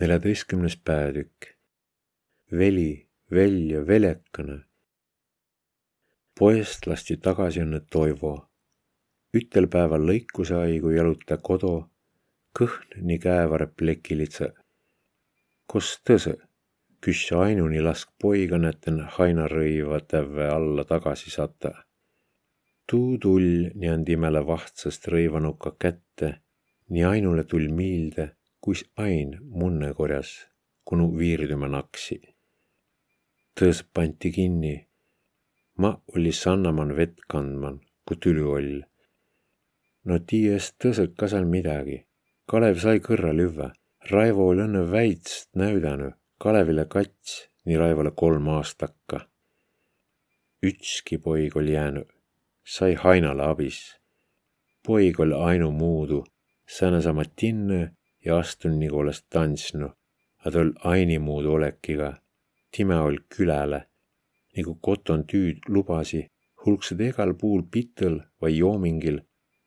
neljateistkümnes peatükk. veli, välja, velekene. poest lasti tagasi õnne Toivo. ütel päeval lõikuse haigu jaluta kodu, kõhn nii käevare plekilitse. kos tõse, küss ainuni lask poiga näten hainarõiva täve alla tagasi sata. tuu tull nii and imele vahtsast rõivanuka kätte, nii ainule tull miilde kuis ain munne korjas, kunu viirdüma naksi. tõõs pandi kinni. ma oli sannaman vett kandman, kui tülü oll. no tiies tõsõk ka seal midagi. Kalev sai kõrra lüvva. Raivo oli õnne väits näüdanud Kalevile kats, nii Raivole kolm aastaka. Ütski poig oli jäänud, sai Hainale abis. poig oli ainumuudu, sääne sama tinne ja astun nagu oleks tantsnud, a tol ainimuudu olekiga. time oll küläle, nagu koton tüüd lubasi, hulksed egal puul pitel vai joomingil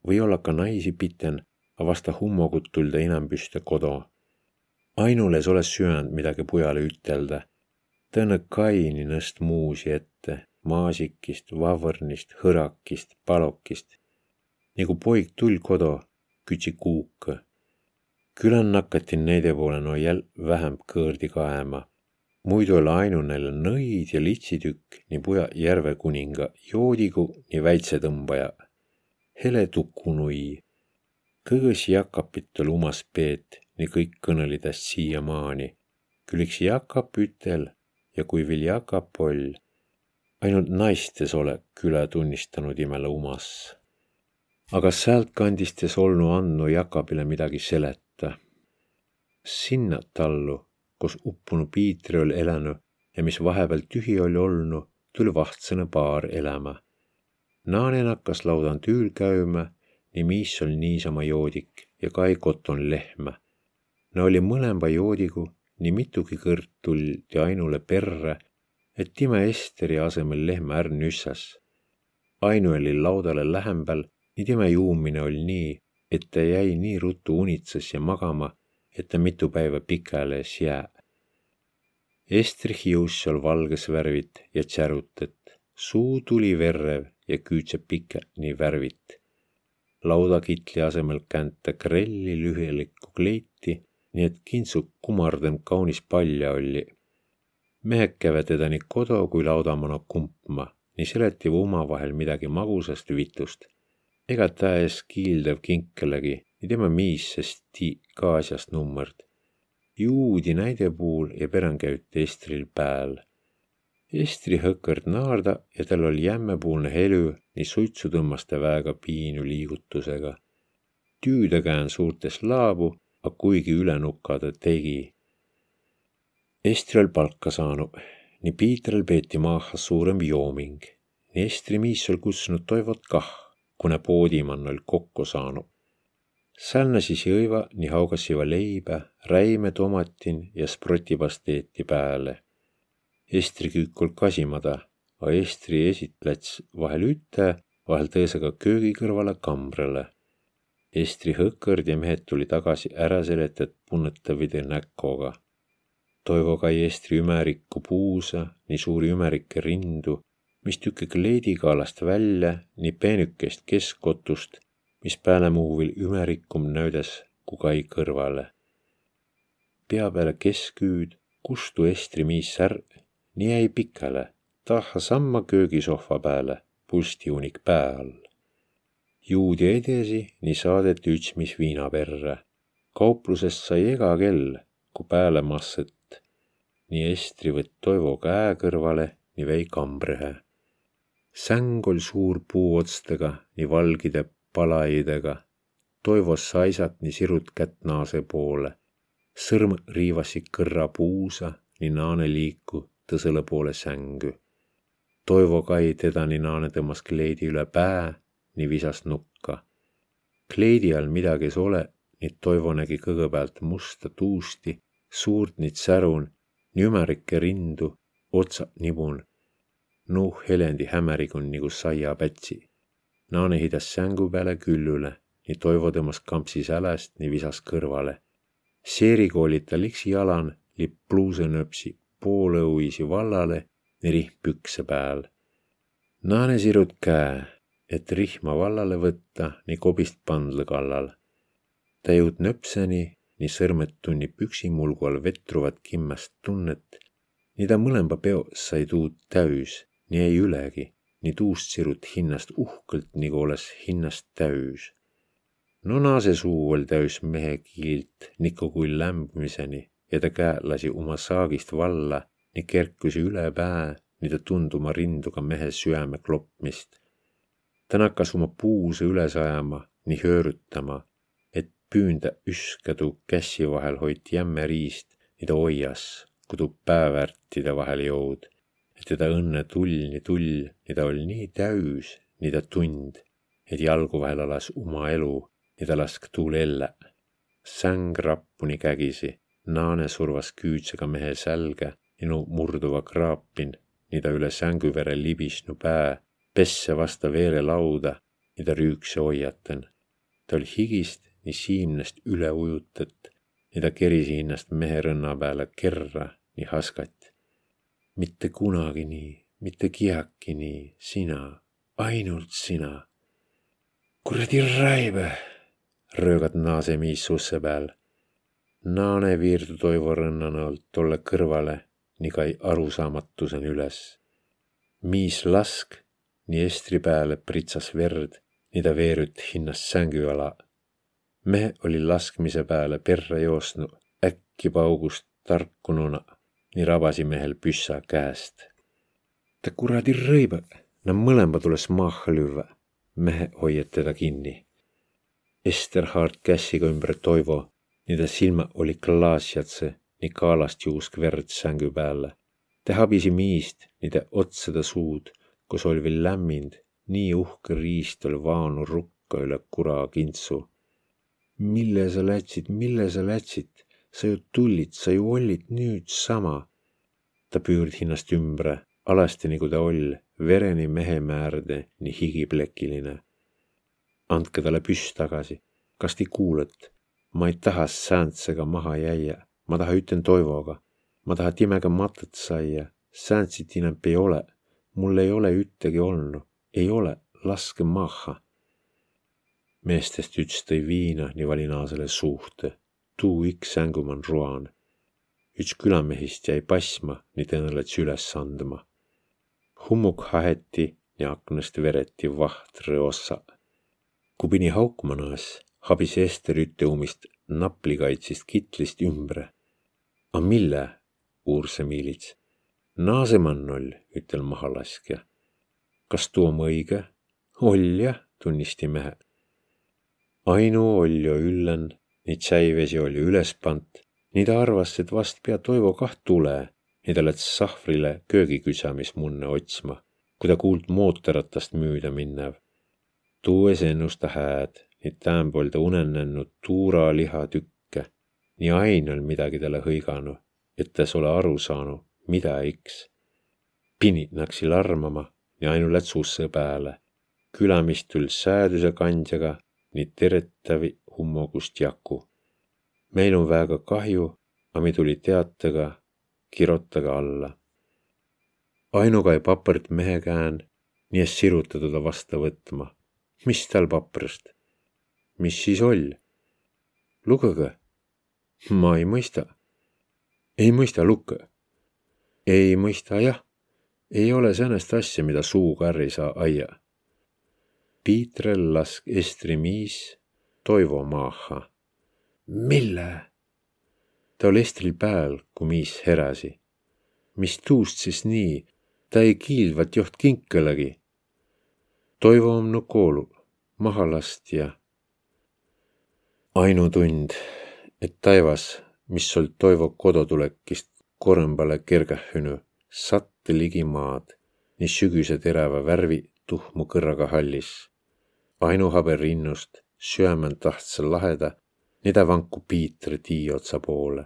või olla ka naisi piten, a vasta hummogut tulda inambüste kodo. ainules oles süönud midagi pujale ütelda. tõne kaini nõst muusi ette, maasikist, vavõrnist, hõrakist, palokist. nagu poig tull kodo, kütsi kuuka Kylän nakkatin neide poole no jäl vähem kõõrdi kaema. muidu oli ainunel nõid ja litsitükk nii puja järve kuninga joodigu nii väitsetõmbaja. hele tukunui. kõgõs Jakapit oli umas peet, nii kõik kõnelidest siiamaani. küll üks Jakap ütel ja kui veel Jakap oll, ainult naistes ole küla tunnistanud imele umas. aga sealtkandistes olnu andnu Jakabile midagi selet sinna tallu, kus uppunu Piitri oli elänud ja mis vahepeal tühi oli olnud, tuli vahtsõna paar elämä. Naanen hakkas laudan tüül käymä, nii miis oli niisama joodik ja kai koton lehmä. No oli mõlema joodigu nii mitugi kõrd tuldi ainule perre, et time Esteri asemel lehmä ärq nüssas. ainu oli laudale lähembal, nii time juumine oli nii, et ta jäi nii ruttu unitsas ja magama et ta mitu päeva pikales jää. Estrich jõus seal valges värvit ja tsärutet, suu tuli verrev ja küüdse pika nii värvit. laudakitli asemel känta krelli lühelikku kleiti, nii et kintsu kummardem kaunis palja oli. mehed käivad teda nii kodu kui laudamana kumpma, nii seletivad omavahel midagi magusast vitust. ega ta ees kiildav kinkelegi ja tema miissesti ka asjast nummõrd. juudi näide puul ja perän käüt Estril pääl. Estri hõkkõrd naarda ja tal oli jämmepuulne helü, nii suitsu tõmbas ta väega piinu liigutusega. tüüda kään suurtes laabu, a kuigi üle nuka ta tegi. Estri oli palka saanud, nii Piitril peeti maaha suurem jooming. nii Estri miis oli kutsunud Toivot kah, kuna poodimann oli kokku saanud Sännäsi jõiva nii haugasiva leibä, räime tomatin ja sprotipasteeti pääle. Estri küük ol kasimada, a Estri esitlets vahel üte, vahel tõõsega köögi kõrvale kambrale. Estri hõkkõrd ja mehed tuli tagasi ära seletet punnetavide näkoga. Toivo kai Estri ümärikku puusa, nii suuri ümärike rindu, mis tükke kleidikaalast välja, nii peenükest keskkotust mis päälemuuvil ümerikum näüdes ku kai kõrvale. pea peale kesküüd kustu Estri miis särg, nii jäi pikale, taha samma köögisohva pääle, pulstiunik pää all. juudi edesi, nii saadeti üts mis viina perre. kauplusest sai ega kell, kui pääle masset. nii Estri võtt Toivo käe kõrvale, nii vei kambrihe. säng oli suur puuotstega, nii valgide palaidega. Toivos saisat nii sirut kätt naase poole. sõrm riivasid kõrra puusa, nii naane liiku tõsele poole sängu. Toivo kai teda nii naane tõmbas kleidi üle pää, nii visas nukka. kleidi all midagi ei ole, nii Toivo nägi kõigepealt musta tuusti, suurt nii särun, nii ümerikke rindu, otsad nibun. Nuh helendi hämerigun nagu saiapätsi Naane hidas sängu peale küllule, nii Toivo tõmbas kampsi säläst, nii visas kõrvale. seerikoolita liksi jalan li pluusenöpsi poolõuisi vallale ni rihm pükse pääl. Naane sirut käe, et rihma vallale võtta nii kobist pandla kallal. ta jõud nöpseni, nii sõrmed tunni püksimulgu all vetruvat kimmast tunnet, nii ta mõlema peo sai tuud täüs, nii ei ülegi, nii tuust sirut hinnast uhkelt, nagu oleks hinnast täüs no naase suu oli täis mehe kiilt niku kui lämbimiseni ja ta käe lasi oma saagist valla ning kerkusi üle pää, nii ta tunduma rinduga mehe süäme klopmist. ta nakkas oma puuse üles ajama, nii höörutama, et püünda üskadu käsi vahel hoiti jämme riist, nii ta hoias, kui tuu päevärtide vahel jõud, teda õnne tull, nii tull, nii ta oli nii täüs, nii ta tund, et jalgu vahel alas oma elu ja ta lask tuul elle. säng rappuni kägisi, naane survas küüdsega mehe sälge, minu murduva kraapin, nii ta üle sänguvere libisnu pää, pesse vasta veerelauda, nii ta rüükse hoiatan. ta oli higist nii siimnest üle ujutat, nii ta kerisi hinnast mehe rõnna peale kerra, nii haskat. Mitte kunagi nii, mitte kiaki nii, sina, ainult sina. kuradi raive röögad naasemiis susse peal. Naane viirdu Toivo rõnnanalt tolle kõrvale, nii kai arusaamatuseni üles. miis lask, nii estri peale pritsas verd, nii ta veerüt hinnast sängüala. mehe oli laskmise peale perre joosnu, äkki paugust tarkununa, nii rabasi mehel püssa käest. ta kuradi rõibe, nad mõlema tules maaha lüüa, mehe hoiad teda kinni Esterhard käsiga ümber Toivo, nii ta silmä oli klaasjatse, nii kaalast juusk verd sängy päälle. Te habisi miist, nii te otsada suud, kus oli veel lämmind, nii uhke riist oli vaanu rukka üle kura kintsu. mille sa lätsid, mille sa lätsid, sa ju tullid, sa ju olid nüüd sama. ta püürd hinnast ümbre, alasti nagu ta oll, vereni mehe määrde, nii higiplekiline andke talle püss tagasi. kas te kuulete? ma ei taha sääntsega maha jäia, ma taha ütlen Toivoga, ma taha timega matet saia, sääntsit enam ei ole, mul ei ole ühtegi olnud, ei ole, laske maha. meestest üks tõi viina nii valinaasele suhte, tuu üks sängumann ruan. üks külamehist jäi passma, nii tõenäoliselt üles andma. hummuk haheti ja aknast vereti vahtre ossa kui pini haukma naas, habis Ester üteumist naplikaitsist kitlist ümbre. A mille? uurse miilits. naasemann oll, ütel mahalaskja. kas tuu om õige? oll jah, tunnisti mehe. ainu olju üllen, nii tsäivesi oli üles pant, nii ta arvas, et vast pea Toivo kah tule, nii ta läts sahvrile köögiküsamismunne otsma, kui ta kuuld mootorratast müüda minnev tuues ennusta hääd, et tämpool ta unenennud tuuralihatükke. nii ainul midagi talle hõiganu, et ta sole aru saanu, mida iks. pinid naksil armama ja ainu lätsusse pääle. külamist tül sääduse kandjaga, nii teretavi hummogust jaku. meil on väga kahju, a mi tuli teatega, kirotage alla. ainuga ei papert mehe kään, nii et siruta teda vasta võtma mis tal paprast? mis siis oll? lugege. ma ei mõista. ei mõista lukke. ei mõista jah. ei ole säänest asja, mida suuga ärri saa aia. Piitrel lask Estri miis Toivo maaha. mille? ta oli Estril pääl, kui miis heräsi. mis tuust siis nii, ta ei kiilvat joht kinkelegi Toivo on nu koolu maha lastja. ainutund, et taevas, mis sul Toivo kodutulekist korõmbale kergähünu, satte ligi maad, nii sügise terava värvi tuhmu kõrraga hallis. ainuhaber rinnust, süämen tahtsa laheda, nida vanku Piitri tiiotsa poole.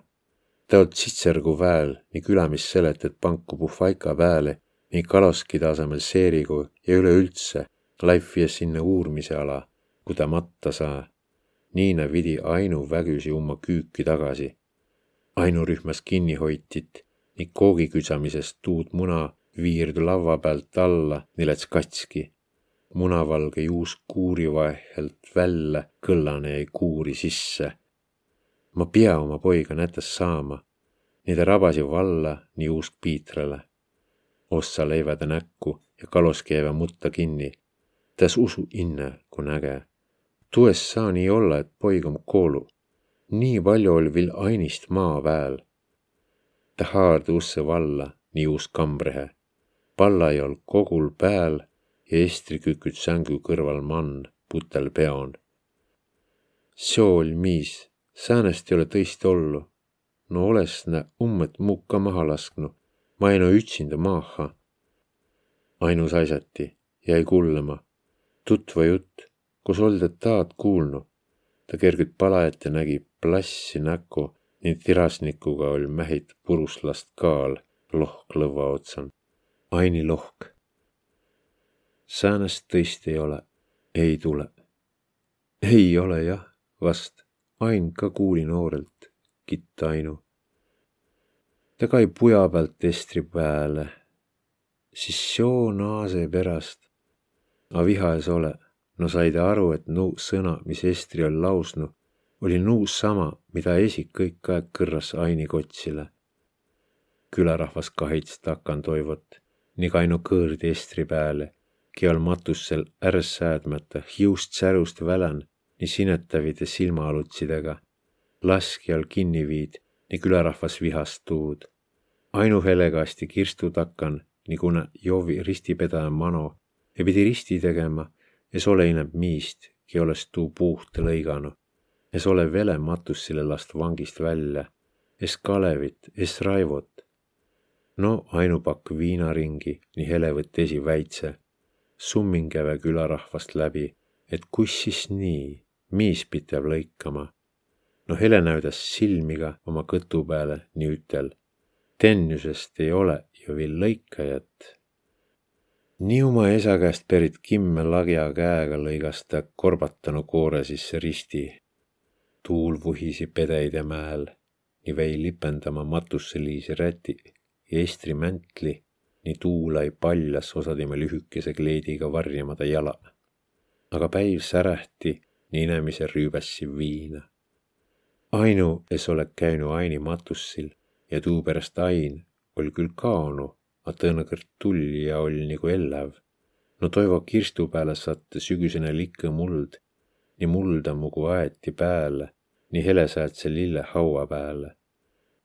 ta old sitsergu väel nii külamis seletet panku puhvaika peale, nii kaloskide asemel seerigu ja üleüldse laifies sinna uurmise ala, kui ta matta saa. Niina vidi Ainu vägüsi oma küüki tagasi. Ainu rühmas kinni hoitit ning koogi kütsamisest tuud muna viirdu lavva pealt alla, nii läts katski. Munavalge juusk kuuri vahelt välja, kõllane jäi kuuri sisse. ma pea oma poiga nätes saama, nii ta rabasi valla nii juusk Piitrale. ossa leivä ta näkku ja kalos keevä mutta kinni. täs usu inne, kui näge. tues saa nii olla, et poig om koolu. nii palju oli viil ainist maa pääl. ta haardu usse valla, nii juusk kambrihe pallajal kogul pääl ja estriküküd sängu kõrval mann, putel peon. seo oli miis, säänest ei ole tõist ollu. no oles nä ummet mukka maha lasknu, ma ei no üksinda maaha. ainus asjati, jäi kullama. tutva jutt, kus olde taad kuulnu. ta kergüt palajat ja nägi plassi näku ning tirasnikuga oli mähit puruslast kaal lohk lõva otsan. Aini lohk. Säänest tõesti ei ole, ei tule. ei ole jah, vast, Ain ka kuuli noorelt, kitt Ainu. ta kai puja pealt estri pääle, siis soo naase pärast. A vihas ole, no sai ta aru, et nuu sõna, mis Estri oli lausnud, oli nuu sama, mida esik kõik aeg kõrras Aini kotsile. külarahvas kahits takan toivot ning ainu kõõrd estri pääle, kial matussel ärs säädmata hiust särust välän, nii sinetavide silmaalutsidega. laskjal kinni viid, nii külarahvas vihast tuud. ainu helegasti kirstu takan, nii kuna Jovi ristipedaja mano ja pidi risti tegema, es ole ineb miist, ki oleks tuu puuht lõiganud. es ole vele matussile last vangist välja, es Kalevit, es Raivot, no ainupakk viinaringi, nii helevõtt esi väitse. summin käve külarahvast läbi, et kus siis nii, miis pitäv lõikama. no Hele näüdas silmiga oma kõtu peale, nii ütel. Tennüsest ei ole ju veel lõikajat. nii oma esa käest pärit kimme lagja käega lõigas ta korbatanu koore sisse risti. tuul vuhisi pedeide mäel, nii vei lipendama matusseliisi räti ja estri mäntli, nii tuulai paljas osadime lühikese kleediga varjamada jala. aga päiv särähti, nii inemise rüübassi viina. ainu, es ole käinud Aini matussil ja tuupärast Ain oli küll kaonu, a tõenäoliselt tuli ja oli nagu ellav. no toivo kirstu peale satte sügisene likõ muld, nii mulda mugu aeti pääle, nii helesäätse lille haua pääle.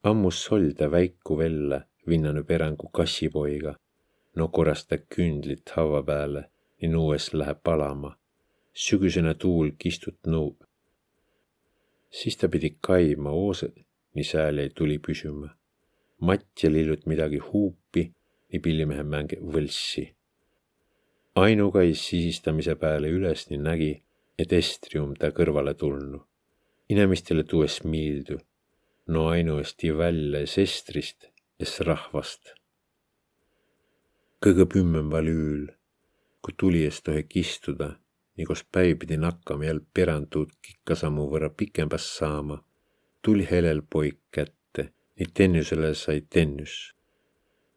ammus solda väiku vella vinnanu perängu kassipoiga. no korras ta kündlit haava pääle ja nuues läheb palama. sügisene tuul kistut nuu. siis ta pidi kaima oose, nii sääl jäi tuli püsima. Matt ja lillut midagi huupi, nii pillimehe mänge võlssi. Ainu käis sisistamise peale üles ning nägi, et estrium ta kõrvale tulnu. inimestele tuues miildu. no Ainu esti välja sestrist es rahvast. kõige pümmembal üül, kui tuli eest tohek istuda, nii koos päiv pidi nakkama jälle peranduud kikkasammu võrra pikempas saama, tuli helel poik kätte, nii tennüsele sai tennüs.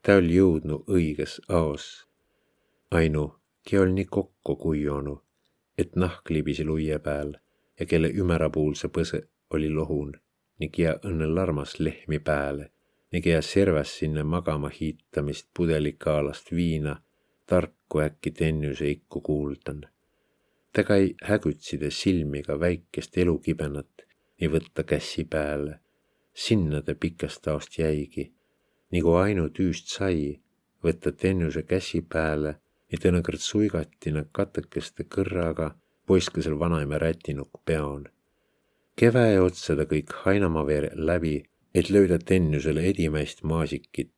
ta oli jõudnud õiges aos. ainu, ki oli nii kokku kuionu, et nahk libisi luie peal ja kelle ümerapuulse põse oli lohun, nii kia õnne larmas lehmi pääle nägi servas sinna magama hiitamist pudelikaalast viina, tarku äkki tennüse ikku kuuldan. ta käi hägutside silmiga väikest elukibenat ja võtta kässi pääle. sinna ta pikast taost jäigi, nagu ainult üüst sai, võtta tennüse käsi pääle ja tõenäoliselt suigatina katekeste kõrraga poiskesel vanaema rätinuk peon. keväe otsa ta kõik hainamaveer läbi et löydä tennysele edimäist maasikit.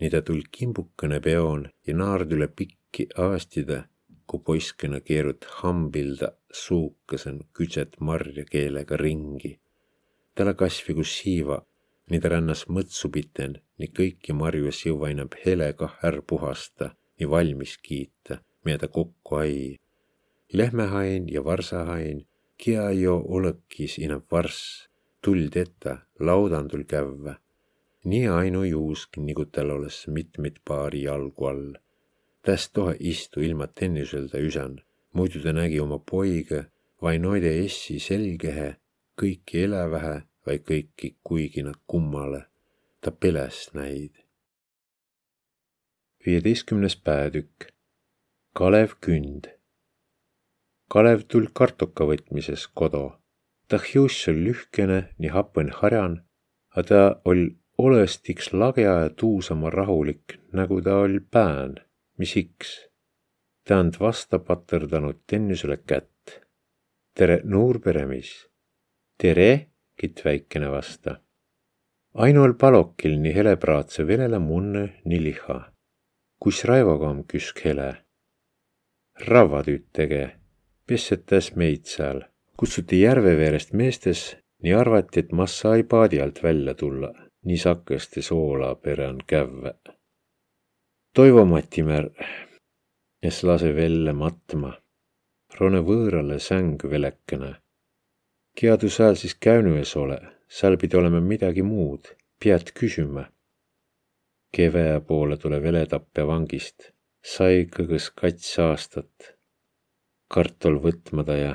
Niitä tuli kimpukene peon ja naardule pikki aastida, kui poiskena keerut hambilda suukasen kütset marja keelega ringi. talle kasvi kui siiva, nii ta rännas mõtsu piten, nii kõiki marju siuvainab hele kahär puhasta, nii valmis kiita, mida kokku ai. lehmehain ja varsahain kia jo olõkis inämp varss, tuld etta laudandul kävvä. nii ainu juusk, nigu tal olõs mitmit paari jalgu all. täs tohe istu ilma tennisõlda üsän, muidu ta nägi oma poigõ vai noide essi selgehe, kõiki elävähe vai kõiki kuigi nad kummale. ta peles näid. viieteistkümnes päätükk. Kalev Künd. Kalev tul kartuka võtmises kodo ta hiuss oll' lühkene, nii happen har'an, a ta oll' olõst iks lagja ja tuusama rahulik, nagu ta oll' pään, mis iks. ta and vasta patõrdanud tennüsele kätt. tere, nuur peremis. tere, kitt väikene vasta. ainu oll' palokil nii helepraadse verele munne, nii liha. kuis Raivoga om, küsk hele. ravvatüüd tege, pessetäs meid sääl kutsuti järve veerest meestes, nii arvati, et massa ei paadi alt välja tulla, nii sakeste soola pere on kävve. Toivo Matimäär, kes lase velle matma, rone võõrale säng velekene. Kiadu sääl siis käynu es ole, sääl pidi olema midagi muud, pead küsima. Keveä poole tule veletappe vangist, sai kõgõs kats aastat. kartul võtmada ja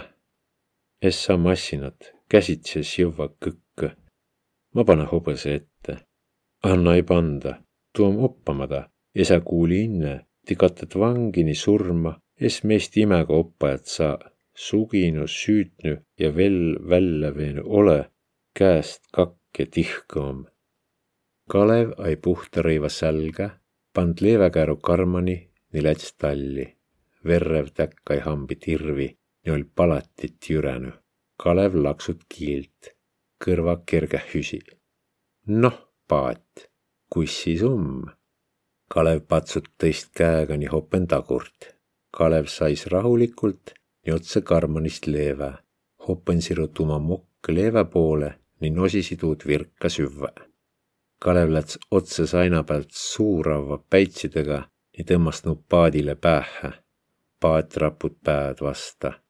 Essa massinat käsitses jõvva kõkkõ. Ma panna hobõse ette. Anna ei panda, tuu om oppamada. Esa kuuli inne, ti katet vangini surma, es meist imega oppajat saa. Suginu, süütnü ja vel välja veenu ole, käest kakke tihkõ om. Kalev ai puhta rõiva sälga, pand leeväkäru karmani, nii läts talli. verrev täkkai hambi tirvi ja oli palatit jüränu. Kalev laksut kiilt, kõrva kerge hüsi. noh, paat, kus siis um? Kalev patsut tõist käega nii hopen tagurt. Kalev sais rahulikult nii otse karmanist leevä. hopen sirut oma mokk leevä poole, nii nosisi tuud virka süvvä. Kalev läts otse saina pealt suurava päitsidega nii tõmbas nu paadile päähä. paat raput päät vasta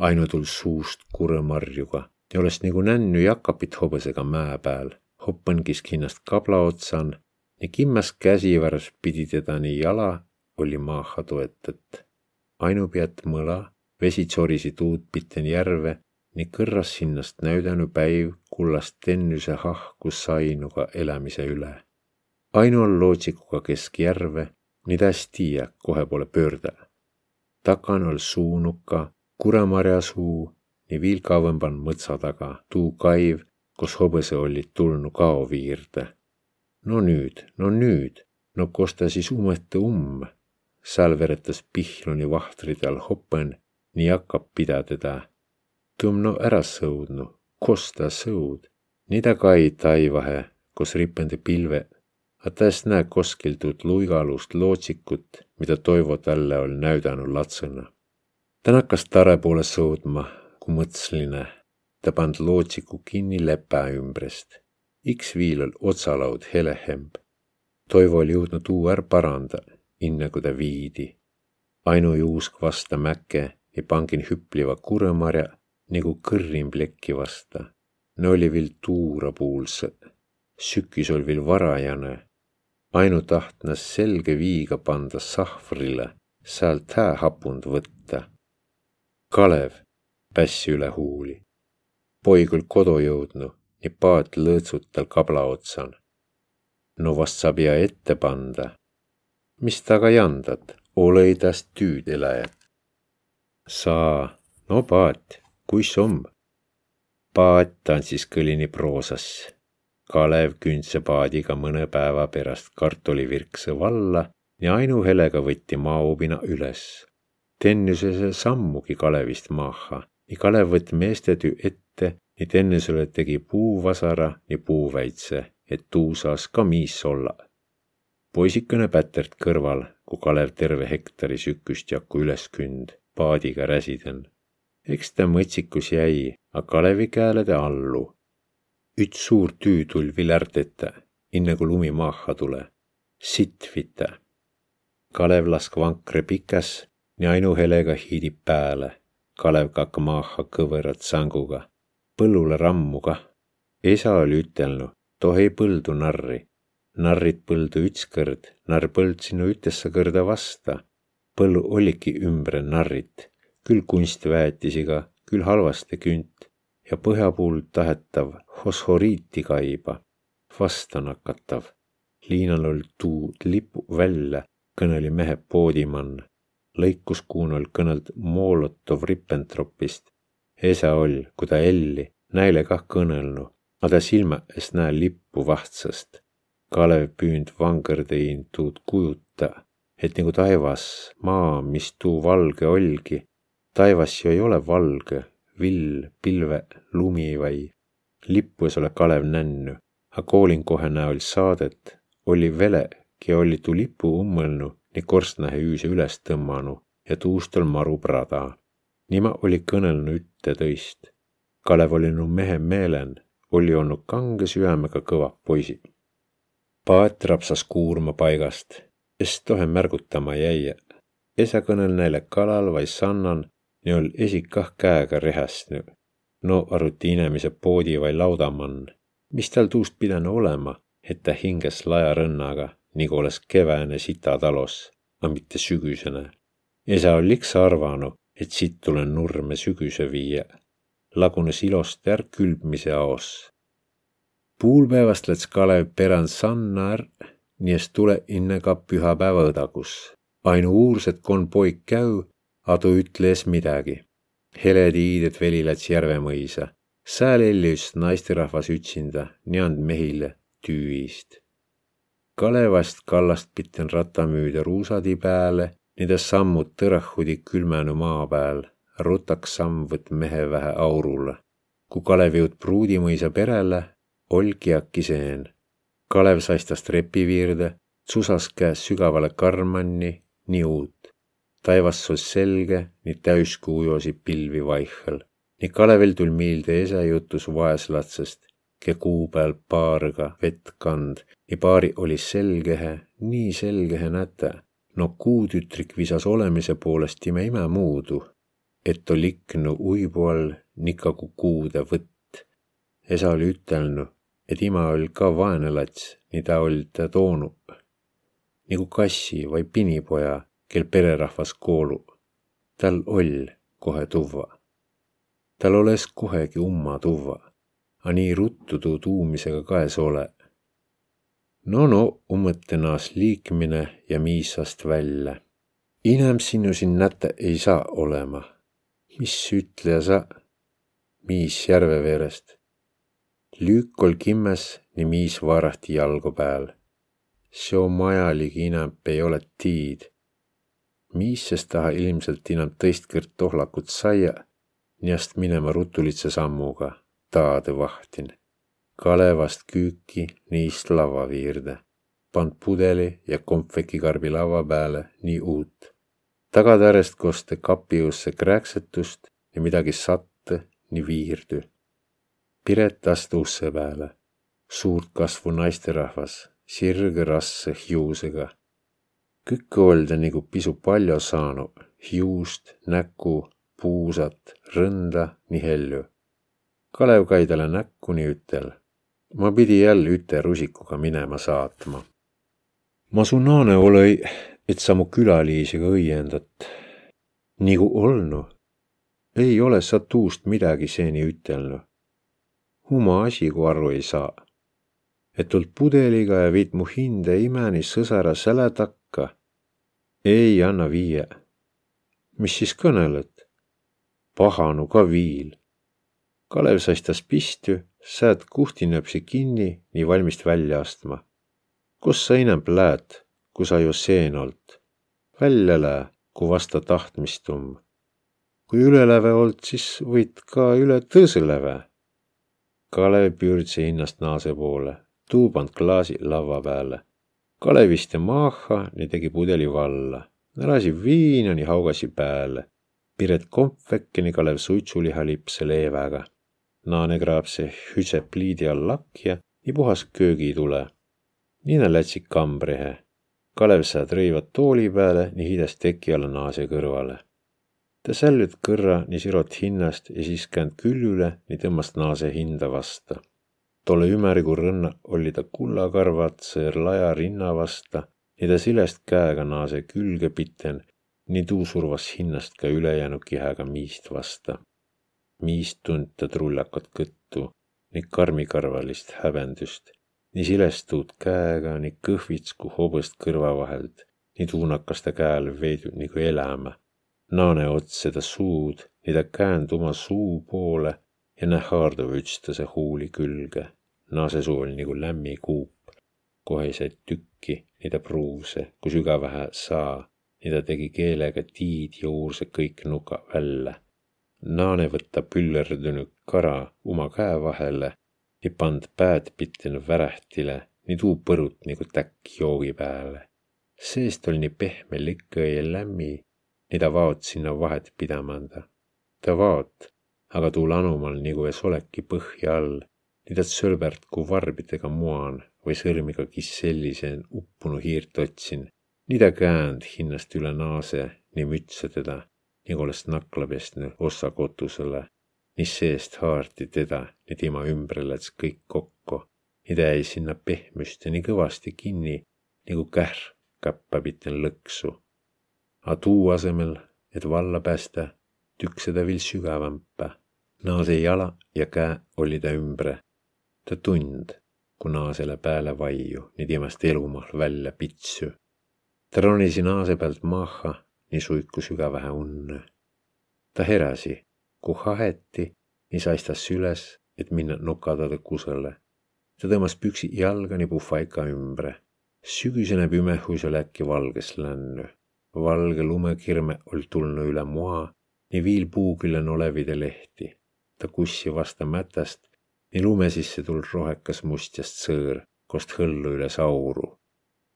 ainutul suust kurõmarjuga ja olles nagu nännu jakapit hobõsega mäe pääl. Hoppen kisk hinnast kabla otsan ja kimmas käsivärs pidi teda nii jala oli maaha toetet. ainupealt mõla, vesi tsorisi tuud pitten järve, nii kõrras hinnast näüdänu päiv kullast tennüse hahku sainuga elämise üle. ainu on lootsikuga keskjärve, nii ta hästi tiiä, kohe poole pöörde. takan ol suunuka Kuremarjasuu ja viil kauempan mõtsa taga tuu kaiv, kos hobõse olid tulnu kao viirde. no nüüd, no nüüd, no kos ta siis umete umm? sääl veretas Pihloni vahtrid all hopen, nii hakkab pida teda. tõmm no ära sõudnu, kos ta sõud? ta kai taivahe, kos ripende pilve, a es näe koskil tuud luigalust lootsikut, mida Toivo talle ol näüdanud latsõna ta nakkas tare poole sõudma, kui mõtsline. ta pand lootsiku kinni lepä ümbrest. iks viil ol otsalaud helehemb. Toivo oli jõudnud uu är paranda, inne kui ta viidi. ainu juusk vasta mäke ja pangin hüpliva kurõmarja nagu kõrrim plekki vasta. no oli viil tuurapuulse. sükis ol viil varajane. ainu tahtnas selge viiga panda sahvrile, sealt hää hapund võtta Kalev pässi üle huuli. poig oll' kodo jõudnu ja paat lõõtsut tal kabla otsan. no vast saab ja ette panda. mis taga jandat, olõ-i tast tüüd eläjät. saa, no paat, kuis om? paat tantsis kõlini proosas. Kalev kündse paadiga mõne päeva pärast kartulivirkse valla ja ainuhelega võtti maaobina üles Tennüsese sammugi Kalevist maaha ja Kalev võtt meestetü ette, et Ennesele tegi puuvasara ja puuväitse, et tuu saas ka miis olla. poisikene Pätert kõrval, kui Kalev terve hektari süküst jaku üles künd, paadiga räsiden. eks ta mõtsikus jäi, a Kalevi käele ta allu. üts suur tüü tul ette, inne kui lumi maaha tule. sitt vite. Kalev lask vankre pikäs ja ainuhelega hiidib pääle. Kalev kakka maaha kõverat sanguga, põllule rammu kah. esa oli ütelnud, tohi põldu narri. narrid põldu ütskõrd, narr põld sinu ütessa kõrda vasta. põllu oligi ümbre narrit, küll kunstväetisiga, küll halvaste künt ja põhja puhul tahetav fosforiiti kaiba, vasta nakatav. liinal oli tuud lipu välja, kõneli mehe poodimann. Lõikuskuun oli kõneld Molotov-Ribbentropist. esa oll, kui ta elli, näile kah kõnelnu, a ta silma es näe lippu vahtsast. Kalev püünd vangõrdein tuud kujuta, et nagu taevas, maa, mis tuu valge olgi. taevas ju ei ole valge, vill, pilve, lumi vai. lippu es ole Kalev nännu, a koolin kohe näol saadet, oli vele, ki oli tuu lipu ummõlnu, nii korstnahe üüse üles tõmmanu ja tuust ol maru prada. Nima oli kõnelnu ütte tõist. Kalev oli nu mehe meelen, oli olnud kange süämega kõva poisi. paat rapsas kuurma paigast, es tohe märgutama jäie. esa kõnel näile kalal vai sannan, nii ol esik kah käega rehästnu. no arvuti inemise poodi vai laudamann, mis tal tuust pidanu olema, et ta hinges laja rõnnaga, nagu oleks keväene sitatalos, a mitte sügüsene. esa ol iks arvanu, et siit tulen nurme sügüse viia. lagunes ilost ärk külbmise aos. puulpäevast läts Kalev perand sanna är, nii es tule inne ka pühapäeva õdagus. ainu uurs, et kon poik käü Adu ütles midagi. heletiidet veli läts Järvemõisa. Sääl ellis naisterahvas ütsinda, nii and mehile tüüist. Kalevast kallast pitten ratamüüda ruusadi pääle, niitä sammud tõrahudi külmänu maa pääl, rutaks samm võt mehe vähe aurulle. kui Kalev jõud Pruudimõisa perele, olgi äkki seen. Kalev saistas trepiviirde, tsusas käes sügavale karmanni, nii uut taivas sul selge, nii täiskuu josi pilvi vaihel. nii Kalevil tul miilde esa jutus vaeslatsest, ke kuu peal paarga vett kand, nii paari oli selgehe, nii selgehe näte. no kuutütrik visas olemise poolest ime ime muudu, et ol iknu uibu all nikagu kuude võtt. esa oli ütelnu, et ima oli ka vaene lats, nii ta oli ta toonud nagu kassi või pinipoja kel pererahvas koolu. tal oll kohe tuvva. tal oles kohegi umma tuvva, a nii ruttu tuu tuumisega kaes ole. no no, ummõtte naas liikmine ja miissast välja. inem sinu siin näte ei saa olema. mis ütleja sa? miis järve veerest. lüük ol kimmes, nii miis vaarahti jalgu peal. seo majalik inämp ei ole tiid miisses taha ilmselt enam teist kõrd tohlakut saia, niast minema rutulitsa sammuga, taade vahtin. Kalevast küüki niist lava viirde, pand pudeli ja kompvekikarbi lava peale nii uut. tagatäärest koste kapiusse kräksetust ja midagi satte nii viirdu. Piret astu usse peale, suurt kasvu naisterahvas, sirge rasse hiusega kõkke olda nagu pisu palju saanud, hiust, näkku, puusat, rõnda, nii helju. Kalev kai talle näkku nii ütel. ma pidi jälle üte rusikuga minema saatma. ma su naane olõ, et sa mu külaliisega õiendat. nagu olnu. ei ole sa tuust midagi seni ütelnud. oma asi, kui aru ei saa. et tuld pudeliga ja viid mu hinde imeni sõsara säle takka ei anna viie. mis siis kõneled? pahanu ka viil. Kalev saistas pistü, säät kuhtinööpsi kinni, nii valmist välja astma. kus sa inämb läät, kui sa ju seen olt? välja lää, kui vasta tahtmistum. kui üleläve olt, siis võid ka üle tõõsõ läve. Kalev püürdse hinnast naase poole, tuuband klaasi lava peale Kalevist ja maaha, nii tegi pudeli valla. lasi viina, nii haugasi pääle. Piret kompvekeni Kalev suitsuliha lipse leeväga. Naane kraab see hüse pliidi all lakja, nii puhas köögitule. Niina lätsi kambrihe. Kalev saad rõivad tooli peale, nii hides teki alla naase kõrvale. ta sällüt kõrra nii sirot hinnast ja siis känd küljüle, nii tõmbas naase hinda vasta. tolle ümerigu rõnna oli ta kullakarvatse laja rinna vasta, nii ta silest käega naase külge piten, nii tuu survas hinnast ka ülejäänu kihäga miist vasta. Miist tunta trullakot kõttu, nii karmikarvalist häbendust nii silestuud käega, nii kõhvits kui hobõst kõrva vahelt, nii tuunakas ta käel veidud nagu elämä. naane ots seda suud, nii ta käänd oma suu poole ja näe haarduv ütstase huuli külge. naase suu oli nagu lämmi kuup, kohe sai tükki, nii ta pruuse, kui sügavähe saa, nii ta tegi keelega tiid ja uurse kõik nuka välja. Naane võtta püllerdunud kara oma käe vahele ja pand pääd pitten värähtile, nii tuu põrut nagu täkk joogi pääle. seest oli nii pehme likõ ja lämmi, nii ta vaot sinna vahet pidamanda. ta vaot, aga tuu lanumal nagu es oleki põhja all, nii ta sõlbert kui varbidega moan või sõrmiga kis sellise uppunu hiirt otsin, nii ta käänd hinnast üle naase, nii mütsa teda, nagu oleks nakla pestnud ossa kotusele mis seest haarti teda ja tema ümber läts kõik ja ta jäi sinna pehmüste nii kõvasti kinni nagu kähr käppapiten lõksu. A tuu asemel, et valla päästä, tükse ta viil sügavampa. naase jala ja käe oli ta ümbre. ta tund, kui naasele pääle vaiu, nii temast elumahl välja pitsu. ta ronisi naase pealt maha, nii suiku sügavahe unne. ta heräsi kui haheti, nii saistas üles, et minna nokadade kusele. ta tõmbas püksid jalga nii puhvaika ümbre. sügisene pimehus oli äkki valges lännu. valge lumekirme oli tulnud üle moa, nii viil puu külje olevide lehti. ta kussi vasta mätast, nii lume sisse tul rohekas mustjast sõõr, kost hõllu üle sauru.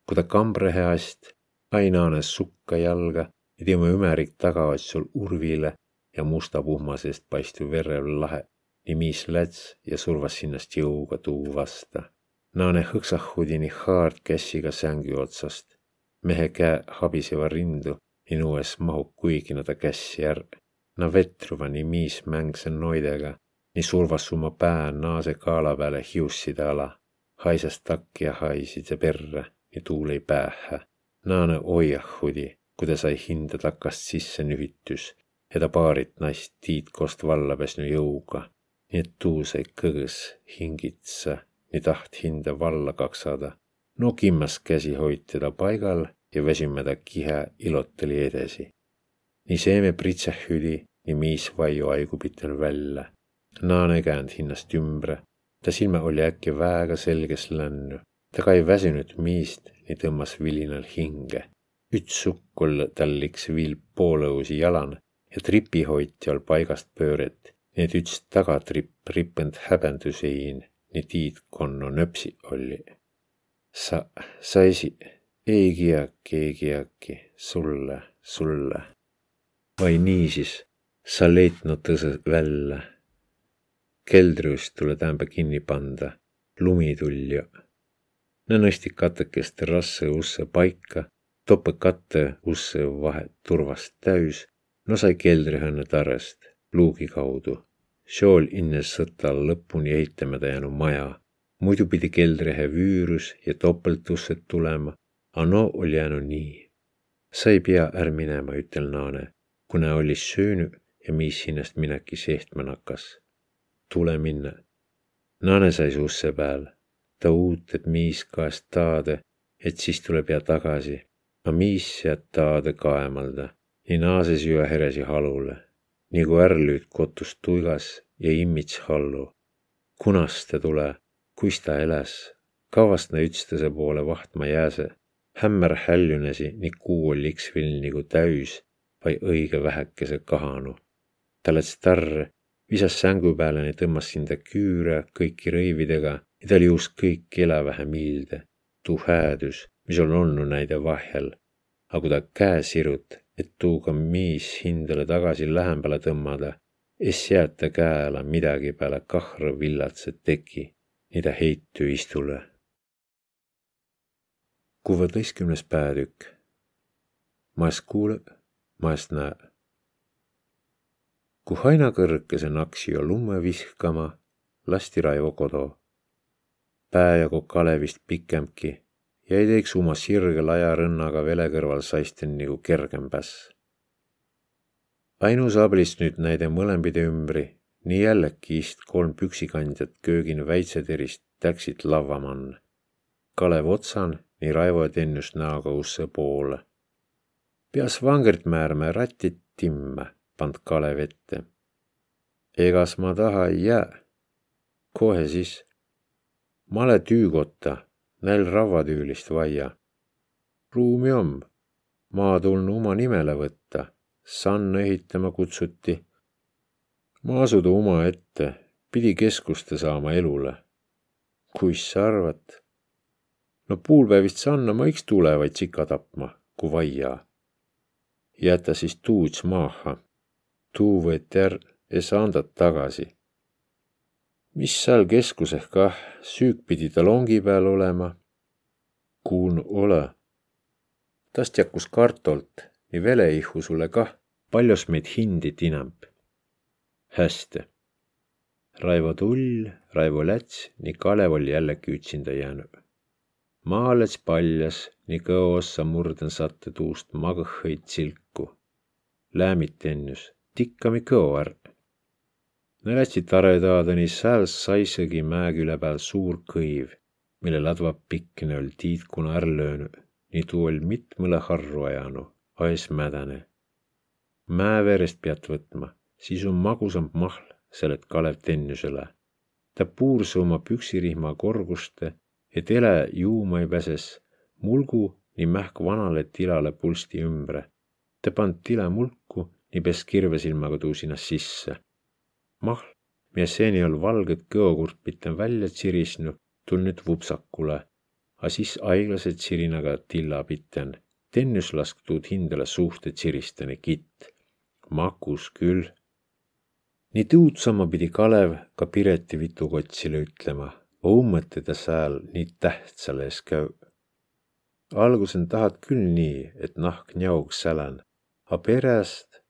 kui ta kambrehe ast, ainaanes sukka jalga ja tema ümerik tagaotsul urvile ja musta puhma seest paistuv verev lahe nimis läts ja survas sinnast jõuga tuu vasta. Naane hõksahudini haard käsiga sängi otsast. mehe käe habiseva rindu ja nuues mahub kuigi ta kässi är. Na vetruva nii miis mängse noidega, nii survas oma pää naase kaala peale hiusside ala. haisas takki ja haisid see perre ja tuul ei päähä. Naane oiahudi, kui ta sai hinda takast sisse nühitus ja ta paarit naist tiit kost valla pesnu jõuga, nii et tuu sai kõõs hingitsa, nii taht hinda valla kaksada. no kimmas käsi hoid teda paigal ja väsime ta kihe iloteli edasi. nii seeme pritsehüdi, nii miis vaiu aigupiten välja. naane käänd hinnast ümbre, ta silme oli äkki väega selges lännu. ta ka ei väsinud miist, nii tõmbas vilinal hinge. Üks sukkul tal liks viil poolõusi jalan ja tripihoitjal paigast pööret, nii et üts tagatripp ripend häbendusiin, nii tiid konno nöpsi olli. sa, sa esi, ei kiaki, ei kiaki, sulle, sulle. vai niisiis, sa leitnud tõse välja. keldriust tule tämbe kinni panda, lumi tulja. Nä nõsti katekest rasse usse paika, toppe katte usse vahet turvast täis no sai keldrihõnne tarrest luugi kaudu. Shool innes sõtta lõpuni eitamata jäänud maja. muidu pidi keldrihe vüürus ja topeltussed tulema, a no oli jäänud nii. sa ei pea är minema, ütel naane, kuna oli söönud ja mis hinnast minagi sehtma nakkas. tule minna. naane sai susse peal. ta uut, et miis kaest taade, et siis tuleb ja tagasi. Jääd taade kaemalda? Nii naases jõe heresi halule, nagu ärlüüd kotus tuigas ja immits hallu. kunas ta tule, kuis ta eläs, kavast na ütstese poole vahtma jääse, hämmer häljunesi nii kuu oli iks vill nagu täis vai õige vähekese kahanu. ta läts tarre, visas sängu peale ja tõmbas sinda küüre kõiki rõividega ja ta oli just kõik elävähe miilde, tuu häädus, mis on olnud näide vahel. aga kui ta käe sirut, et tuuga miis hindale tagasi lähembale tõmmada, es jäeta käela midagi peale kahra villatset teki, mida heitu istule. kuueteistkümnes peatükk. maest kuule, maest näe. kui aina kõrgese naksi jo lumme vihkama, lasti Raivo kodu. pää jagu Kalevist pikemki ja ei teeks oma sirge laia rõnnaga vele kõrval saisten nagu kergem päss. ainus ablist nüüd näide mõlempide ümbri, nii jällegi ist kolm püksikandjat köögin väitseterist täksid lavamann. Kalev otsan, nii Raivo ja Tennus näoga usse poole. peas vangert määrme ratid timme, pand Kalev ette. egas ma taha ei jää. kohe siis. male tüügotta, näil ravvatüülist vaia. ruumi om, maa tulnu oma nimele võtta, sann ehitama kutsuti. ma asuda oma ette, pidi keskuste saama elule. kuis sa arvad? no puulpäevist sanna ma iks tule vaid sika tapma, kui vaia jäta siis tuuts maaha. tuu võeti är ja saandat tagasi. Mis seal keskuseh kah, süük pidi ta longi peal olema. kuulnu ole. tast jakkus kartolt, nii veleihu sulle kah, paljus meid hindit inämb. hästi. Raivo Tull, Raivo Läts, nii Kalev oli jällegi üksinda jäänud maalets paljas, nii kõossa murden satte tuust magõhõid silku. Läämit ennus, tikkami kõo ärq. Ne lätsid taredadeni, sääl saisegi mäeküle peal suur kõiv, mille ladva pikkne oli tiitkuna är löönud, nii tuu oli mitmõle harru ajanud, aes mädäne. mäe verest pead võtma, siis on magusamb mahl, selet Kalev Tennusele. ta puurse oma püksirihma korguste et ele juuma ei pääses mulgu nii mähk vanale tilale pulsti ümbre. ta pand tile mulku, nii pes kirvesilmaga tuu sinna sisse. Mahl, mida seni ol valget kõokurpit välja tsirisnu, tul nüüd vupsakule, a siis aeglaselt sirinaga tilla pitten. tennus lask tuud hindale suhte tsiristane kitt. makus küll. nii tuudsama pidi Kalev ka Pireti vitukotsile ütlema õmmõtida sääl nii tähtsale ees käü. algusen tahad küll nii, et nahk njaug sälän, a perest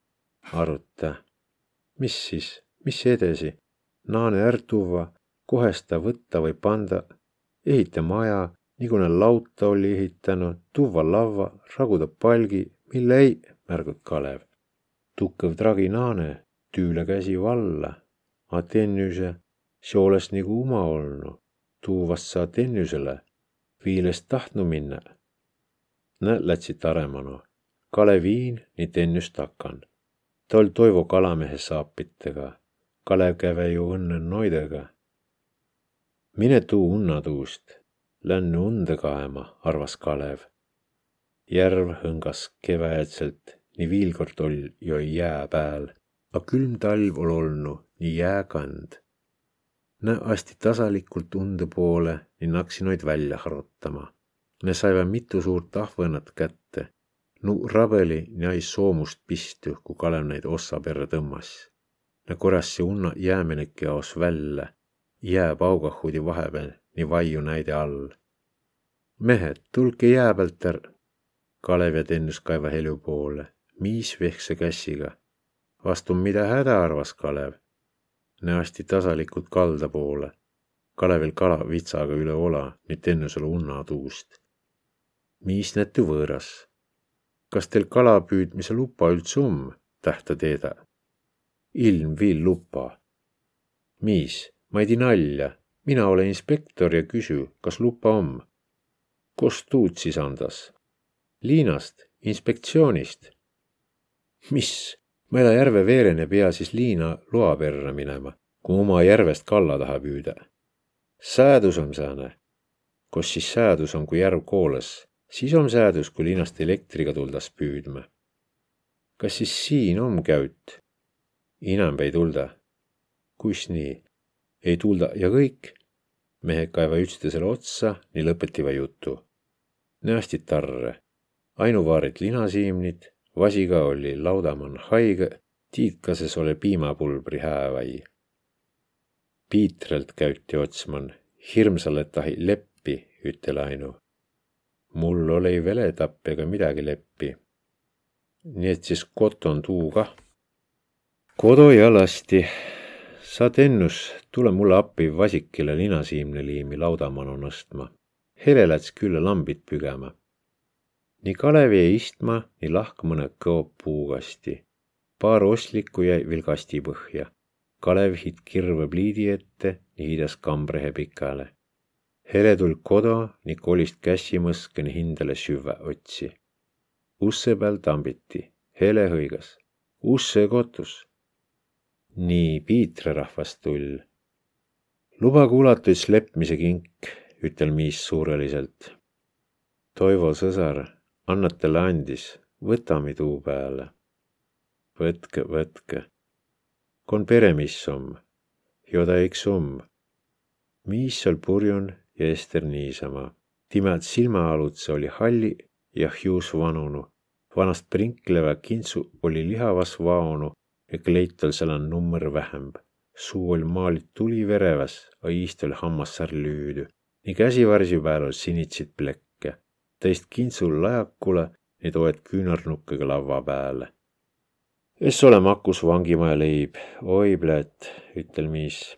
aruta, mis siis, mis edasi, naane ärq tuua, kohesta võtta või panda, ehita maja, nagu ne lauta oli ehitanud, tuua lavva, raguda palgi, mille ei, märgab Kalev. tukkev tragi naane, tüüle käsi valla, a tennüse, see oleks nagu uma olnud tuuvast saa tennüsele, viilest tahtnu minna. Nä lätsid aremanu. Kale viin nii tennüs takan. ta oli Toivo kalamehe saapitega. Kalev käve ju õnne noidega. mine tuu unna tuust, lännu unde kaema, arvas Kalev. järv hõngas keväedselt, nii viilkord oli jo jää pääl, a külm talv ol olnu nii jääkand Ne asti tasalikult unde poole ning naksi noid välja harutama. Ne saivad mitu suurt ahvõnat kätte. Nu rabeli näis soomust pistu, kui Kalev neid ossa perre tõmbas. Ne korrassi unna jäämeneki jaos välja, jää paugahudi vahepeal, nii vaiu näide all. mehed, tulge jää pealt är. Kalev ja Tennus kaeva helju poole, miis vehkse käsiga. vastu mida häda arvas Kalev näasti tasalikult kalda poole. Kalevil kala vitsaga üle ola, nüüd sulle unna tuust. mis näete võõras? kas teil kalapüüdmise lupa üldse om, tähta teeda? Ilm viil lupa. mis, ma ei tee nalja, mina olen inspektor ja küsu, kas lupa om. kost tuud siis andas? Liinast, inspektsioonist. mis, ela järve veerene pea siis liina loa perre minema, kui oma järvest kalla taha püüda. säädus on sääne. kus siis säädus on, kui järv kooles, siis on säädus, kui linnast elektriga tuldas püüdma. kas siis siin on käüt? Inamb ei tulda. kus nii? ei tulda ja kõik. mehed kaeva üksteisele otsa, nii lõpetiva jutu. näostid tarre, ainuvaarid linasiimnid Vasiga oli laudamann haige, tiitkases oli piimapulbri häävai. Piitrelt käytti otsman, hirmsalle tahi leppi, ütel Ainu. mul oli veletapp ega midagi leppi. nii et siis koton tuu kah. Kodu ja lasti. sa tennus, tule mulle appi vasikile linasiimne liimi laudamanu nõstma. Hele läts küll lambid pügema. nii Kalevi jäi istma, nii lahk mõne kõo puukasti. paar ostlikku jäi veel kasti põhja. Kalev hitt kirve pliidi ette, nii hiidas kambrehe pikale. Hele tuld kodu, nii kolist kässimõskeni hindale süvä otsi. usse peal tambiti, Hele hõigas. usse kotus nii Piitra rahvast tull. luba kuulatuis lepmise kink, ütel Miis suureliselt. Toivo sõsar, annad talle andis, võtami tuu peale. võtke, võtke. kon peremissom, joda iks um. Miis seal purjun ja Ester niisama. timad silmaalutse oli halli ja hius vanunu. vanast prinkleva kintsu oli lihavas vaonu ja kleital seal on nummer vähemb. suu oli maalit tulivereväs, a iist oli hammassar lüüdü. nii käsivarsi pääl oli sinitsit plekke. Teist kintsul lajakule, neid oed küünarnukkega lava pääle. Es ole makus vangimaja leib, oi pläät, ütel miis.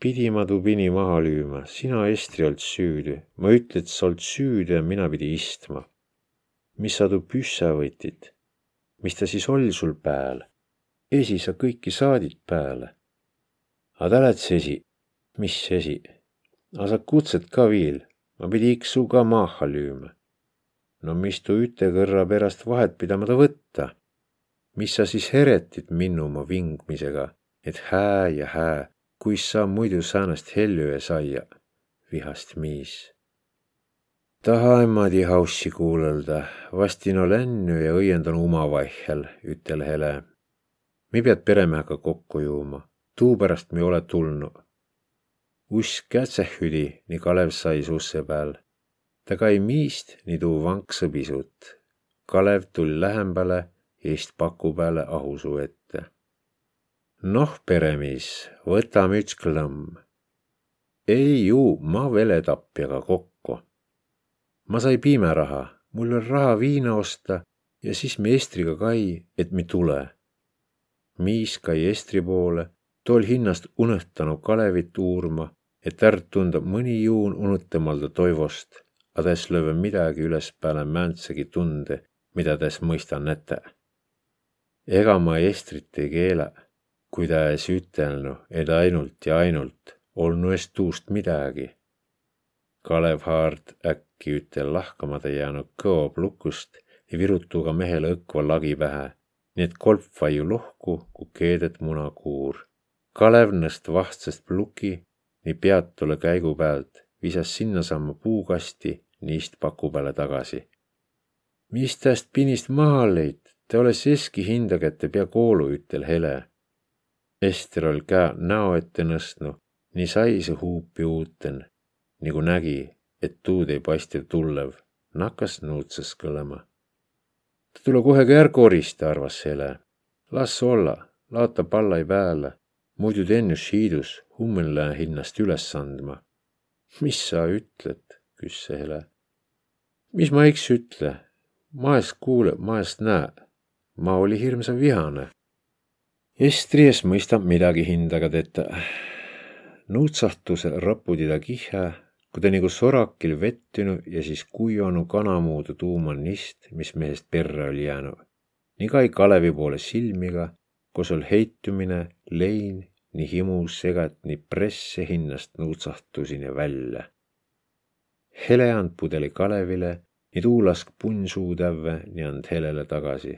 pidi ma tuu pini maha lüüma, sina Estri old süüdü, ma ütle, et sa old süüdü ja mina pidi istma. mis sa tuu püssa võtid? mis ta siis oll sul pääl? Esi sa kõiki saadid pääle. A ta läts esi, mis esi? A sa kutset ka viil, ma pidi iks su ka maaha lüüma. no mis tu üte kõrra pärast vahet pidamata võtta? mis sa siis heretid minnu oma vingmisega, et hää ja hää, kuis sa muidu säänest helju saia, vihast miis. taha emmadi haussi kuulelda, vastin olen ja õiendan omavaihel, ütel Hele me pead peremehega kokku juuma, tuu pärast me ole tulnud. uss kätsehüdi, nii Kalev sai susse peal. ta kai miist, nii tuu vankse pisut. Kalev tul lähembale, eest paku peale ahusuu ette. noh, peremees, võtame üks klõmm. ei ju, ma vele tapjaga kokku. ma sai piimeraha, mul on raha viina osta ja siis me Estriga kai, et me tule Miis kai Estri poole, tol hinnast unõhtanu Kalevit uurma, et ärq tunda mõni juun unutemalda Toivost, a täs lööve midagi ülespeale määntsegi tunde, mida täs mõista näte. ega ma Estrit ei keela, kui ta es ütelnu, et ainult ja ainult olnu es tuust midagi. Kalev Haard äkki ütel lahkamata jäänud kõob lukust ja virutuga mehele õkva lagi pähe nii et kolp vaiu lohku, ku keedet munakuur. Kalev nõst vahtsest pluki nii peatule käigu pealt, visas sinnasamma puukasti, niist paku peale tagasi. mis täst pinist maha lõid, te oles eski hindagete pea koolu, ütel Hele. Ester ol käe näo ette nõstnu, nii sai see huupi uuten, nagu nägi, et tuud ei paista tullev, nakkas nuutsas kõlama ta tule kohe ka ärq korista, arvas Hele. las olla, laata pallai pääle, muidu tennüs hiidus hummel lää hinnast üles andma. mis sa ütled, küss Hele. mis ma iks ütle, maest kuule, maest näe. ma oli hirmsa vihane. Estries mõistab midagi hindaga teda. nuutsahtuse rapudi ta kihä kui ta nagu sorakil vettynyt ja siis kuivanud kanamuudu tuumal nist, mis mehest perre oli jäänud. nii kai Kalevi poole silmiga, kus ol heitumine, lein, nii himus segat, nii presse hinnast nuutsahtusini välja. Hele and pudeli Kalevile, nii tuu lask punn suu tävve, nii and Helele tagasi.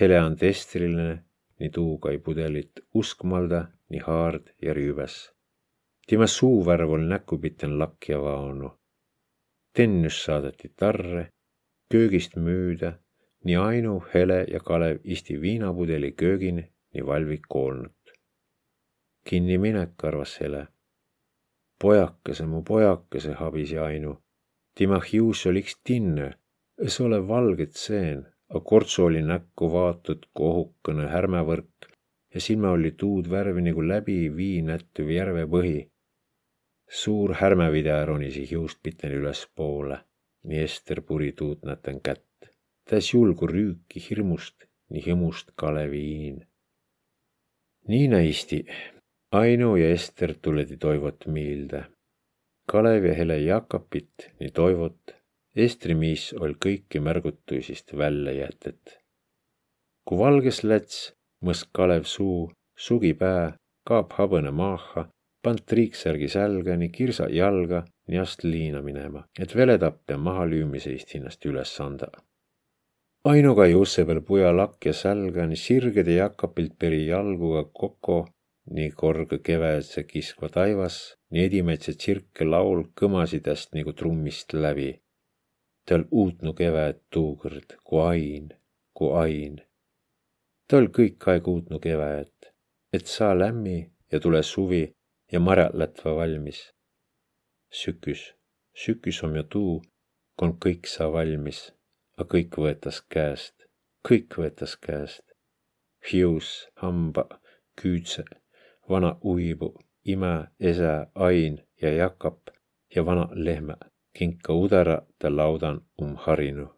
Hele and Estrile, nii tuu kai pudelit uskmalda, nii haard ja rüübes tema suuvärv oli näkupiten lakja vaonu. tennüs saadeti tarre, köögist müüda, nii Ainu, Hele ja Kalev isti viinapudeli köögin nii valvik koolnud. kinni minek, arvas Hele. pojakese, mu pojakese, habisi Ainu. tema hius oliks tinne, es ole valget seen, a kortsu oli näkku vaatud kohukene härmevõrk ja silme oli tuud värvi nagu läbi vii nättuv järvepõhi suur härmevidea ronisi hiustpiteni ülespoole, nii Ester puri tuutnäten kätt. täis julgu rüüki hirmust, nii hõmust Kaleviin. nii näisti. Ainu ja Ester tuleti Toivot miilde. Kalev ja Hele Jakapit, nii Toivot, Estri miis oll kõiki märgutuisist välja jätet. Ku valges läts, mõsk Kalev suu, sugi pää, kaap habõne maaha, pand triiksärgi sälga, nii kirsa jalga, nii ast liina minema, et veletappja mahalüümiseist hinnast üles anda ainuga Jussepel puja lakk ja sälga, nii sirgede jakapilt peri jalguga koko, nii korg kevädse kiskva taivas, nii edimetse tsirke laul kõmasid häst nagu trummist läbi. tal uutnu keväd tuukõrd, ku ain, ku ain. tal kõik aeg uutnu keväd, et saa lämmi ja tule suvi ja marjad lätva valmis. süküs, süküs om ju tuu, kon kõik saa valmis aga kõik võetas käest, kõik võetas käest. hius, hamba, küüdse, vana uibu, ime, ese, ain ja jakap ja vana lehmä, kinka udara ta laudan um harinu.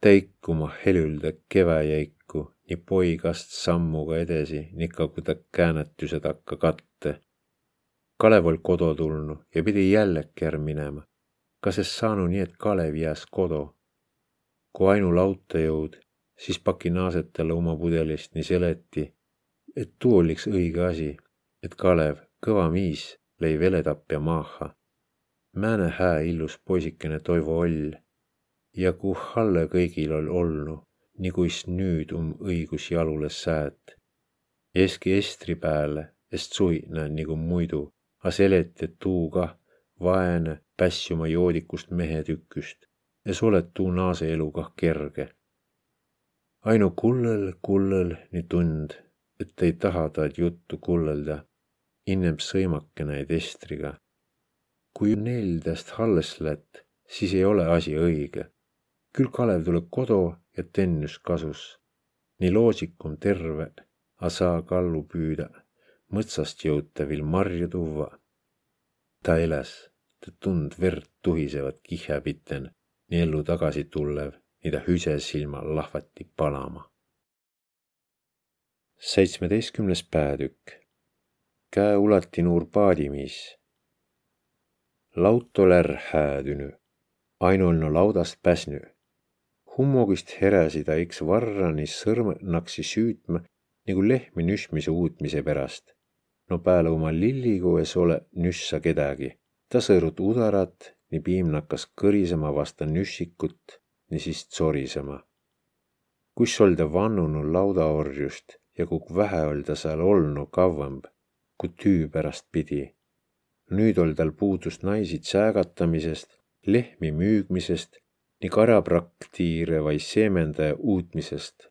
täikuma helülde keväjäiku, nii poigast sammuga edasi, nika kui ta käänetuse takka katte. Kalev oll kodo tulnu ja pidi jälle kär minema. kas es saanu nii, et Kalev jääs kodo? kui ainu lauta jõud, siis paki naaset talle oma pudelist nii seleti, et tuu oliks õige asi, et Kalev, kõva miis, lõi veletapja maaha. Määne hää illus poisikene Toivo oll ja kuh halle kõigil ol olnu, niguis nüüd um õigus jalule säät. Eski estri pääle, est suhina nigu muidu, a seleti, et tuu kah vaene pässuma joodikust mehe tüküst es ole tuu naase elu kah kerge. ainu kullõl, kullõl nii tund, et ei taha taad juttu kullõlda, innem sõimakeneid estriga. kui neildest alles lätt, siis ei ole asi õige. küll Kalev tuleb kodo ja tennüs kasus. nii loosik on terve, a saa kallu püüda, mõtsast jõuta viil marju tuua. ta eläs, ta tund verd tuhisevat kihjapiten nii ellu tagasi tullev, nii ta hüses ilma lahvati palama. seitsmeteistkümnes peatükk. käe ulati nuur paadimis. lautolär häädünü, ainulno laudast päsnü. hummogist heresi ta iks varra nii sõrm naksi süütma nagu lehmi nüsmise uutmise pärast. No peale oma lilligu es ole nüssa kedagi. ta sõõrut udarat nii piim nakkas kõrisema vasta nüssikut, nii siis tsorisema. kus olda vannunu laudaorjust ja kui vähe oll ta seal olnu kavvamb, kui tüü pärast pidi. nüüd ol tal puudust naisi tsäägatamisest, lehmi müügmisest, nii karapraktiire vai seemendaja uutmisest.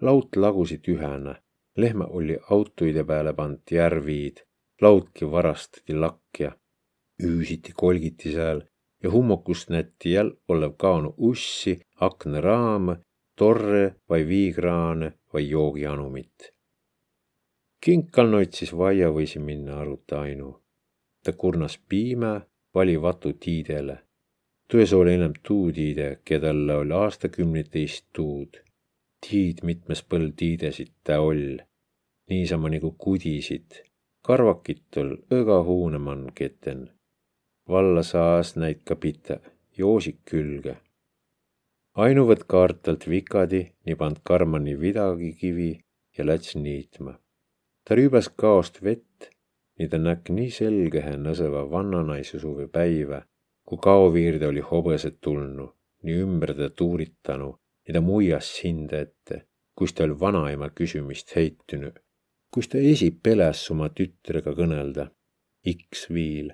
laut lagusid ühena, lehmä oli autoide peale pant järviid, lautki varastati lakja üüsiti kolgiti seal ja hummokust näeti jäl olev kaonu ussi, aknaraame, torre vai viigraane vai joogianumit. kinkal noitsis vaia võisi minna aruta ainu. ta kurnas piimä, vali vatu tiidele. tões oli enam tuu tiide, kedälle oli aastakümneteist tuud. Tiid mitmes põld tiidesid ta oll, niisama nagu kudisid. karvakit ol õga huunemann keten valla saas näid ka pite, joosik külge. ainuvõtt kaartalt vikadi, nii pand karmani vidagi kivi ja läts niitma. ta rüübas kaost vett, nii ta näkk nii selgehe nõseva vannanaise suve päivä, kui kaoviirde oli hobõsed tulnu, nii ümber ta tuuritanu, nii ta muias hinde ette, kus ta oli vanaema küsimist heitünu, kus ta esi peles oma tütrega kõnelda. Iks viil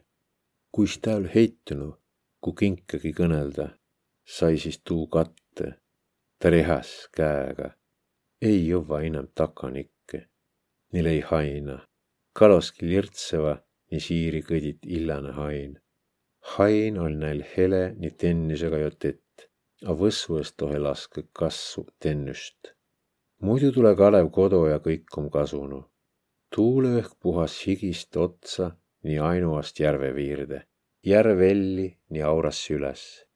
kuis täül heitunu, ku kinkagi kõnelda, sai siis tuu katte. ta rehas käega, ei jõua inem takanikke, nii lõi haina, kaloski lirtseva, nii siiri kõdit illane hain. hain oli näil hele nii tennüsega jo tett, a võssuest tohe laske kassu tennüst. muidu tule Kalev kodu ja kõik on kasunu. tuuleõhk puhas higist otsa nii ainuast järveviirde, järvelli nii auras üles.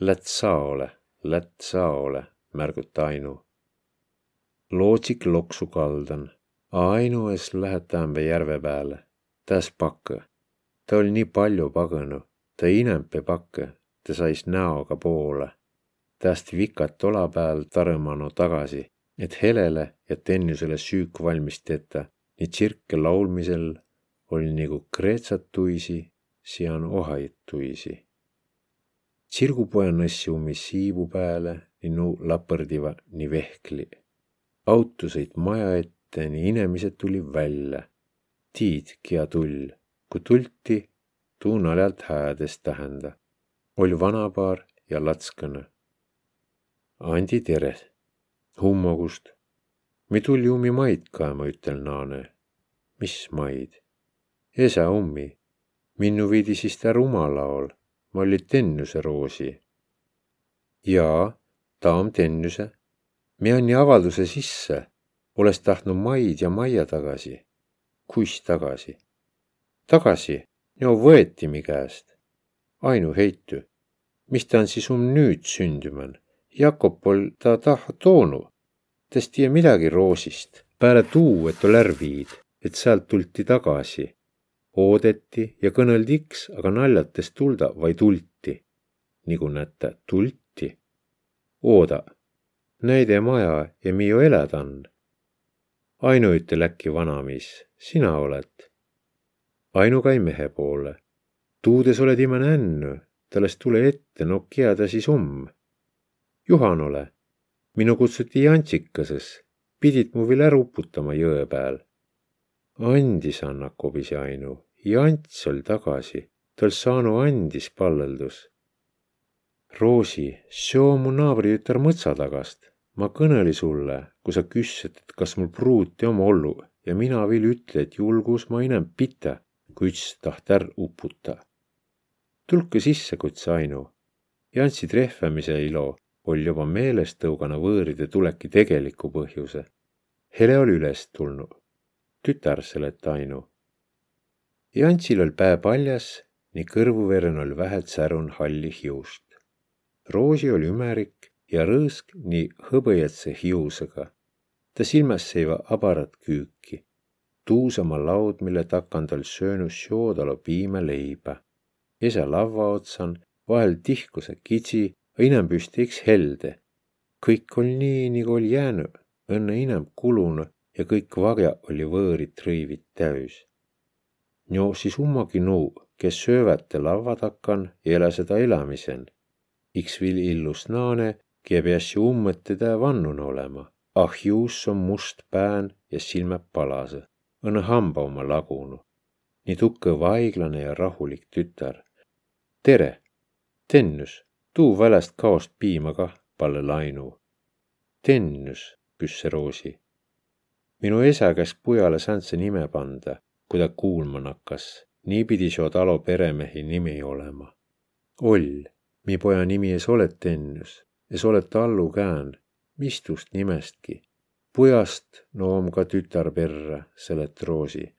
Lätt saole, lätt saole, märguta ainu. lootsik loksu kaldan, Ainu es lähetämbe järve pääle, täs pakkõ. ta oli nii palju pagõnu, ta inempe pakkõ, ta sais näoga poole. Täst vikat tola pääl tarõmanu tagasi, et Helele ja Tennusele süük valmis tetä, nii tsirke laulmisel oli nagu kreetsatuisi, sian ohajituisi tsirgupoja nõssi ummi siivu pääle nii lapõrdiva nii vehkli. auto sõit maja ette, nii inemised tuli välja. tiid, kia tull, kui tulti, tuu naljalt häädes tähenda. oli vanapaar ja latskõne. Andi tere, hummogust. mi tuli ummi maid kaema, ütel naane. mis maid? Esa ummi, minnu viidi siis ta rumalaol ma olli Tennuse roosi. jaa, ta om Tennuse. mi anni avalduse sisse, olles tahtnud maid ja majja tagasi. kuis tagasi? tagasi, no võeti mi käest. ainu heitu, mis ta on siis um nüüd sündümän? Jakob pol ta tah toonu. Tast tiiä midagi roosist, pääle tuu, et ol ärq viid, et sealt tulti tagasi oodeti ja kõnõldi iks, aga naljates tulda vai tulti. nigu näete, tulti. ooda, näide maja ja mi ju elädan. Ainu ütel äkki vanamis, sina oled. Ainu kai mehe poole. tuudes oled ima nännu, tallest tule ette, no kia ta siis um. Juhan ole, minu kutsuti Jantsikases, pidid mu veel ära uputama jõe peal andis Anna kobise Ainu ja Ants oli tagasi, tal saanu andis palleldus. Roosi, seo mu naabritütar mõtsa tagast. ma kõneli sulle, kui sa küsid, et kas mul pruuti om ollu ja mina viil ütle, et julgus ma inem pite, kui üts taht är uputa. tulge sisse, kuts Ainu. Jantsi trehvamise ilo oli juba meelest tõugana võõride tuleki tegeliku põhjuse. Hele oli üles tulnud tütar selet Ainu. Jantsil oll pää paljas, nii kõrvuveren oll vähet särun halli hiust. Roosi oli ümerik ja rõõsk nii hõbõjatse hiusõga. ta silmäs seiva abarat küüki. tuusama laud, mille takand oll söönud sjoodalo piimäleiba. esa lavva otsan, vahel tihkuse kitsi, inem püsti iks helde. kõik oll nii, nagu oll jäänud, õnne inem kulunud ja kõik varja oli võõrit rõivit täüs. no siis ummagi nuu, kes sööväte lavva takan ja elä seda elämisen. iks viil illus naane, kie piäs ju ummõt teda vannun olema. ah juus on must pään ja silmä palase, õnne hamba oma lagunu. nii tukke vaiglane ja rahulik tütar. tere, Tennus, tuu välest kaost piima kah, palle Lainu. Tennus, küsse Roosi minu esa käsk pujale sääntse nime panda, kui ta kuulma nakkas. niipidi seo talo peremehi nimi olema. oll, mi poja nimi es olet ennus, es olet allu kään, mistust nimestki. pujast no om ka tütar perre, selet Roosi.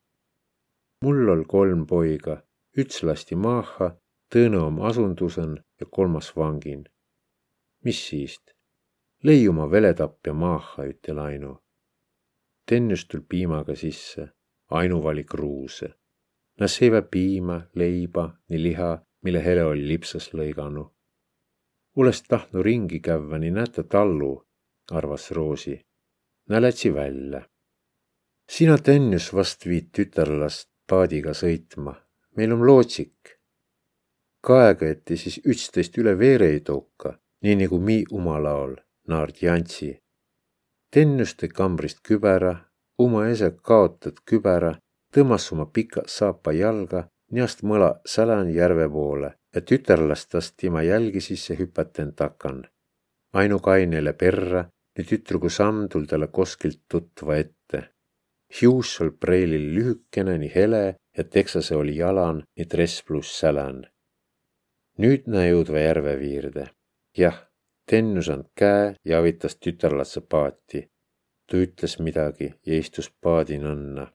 mul ol kolm poiga, üts lasti maaha, tõõnõ om asundusen ja kolmas vangin. mis siist? leiuma veletapja maaha, ütel Ainu Tennys tul piimaga sisse, Ainu vali kruuse. Nad söivät piima, leiba, nii liha, mille Hele oli lipsas lõiganud. Olles tahtnud ringi kävva, nii näete tallu, arvas Roosi. Nä lätsi välja. sina, Tennys, vast viid tütarlast paadiga sõitma. meil on lootsik. Kaega, te siis üksteist üle veere ei touka, nii nagu mi oma laol, naard Jantsi Tennüste kambrist kübära, uma ese kaotad kübära, tõmmas oma pika saapa jalga, niast mõla Sälän järve poole ja tütarlast tast tema jälgi sisse hüpaten takan. ainu kainele perra, nii tütrugu samm tul talle koskilt tutva ette. hius ol preilil lühikene, nii hele ja teksase oli jalan, nii dress pluss sälän. Nüüd näe jõudva järve viirde. jah tennus and käe ja avitas tütarlatse paati. ta ütles midagi ja istus paadinõnna.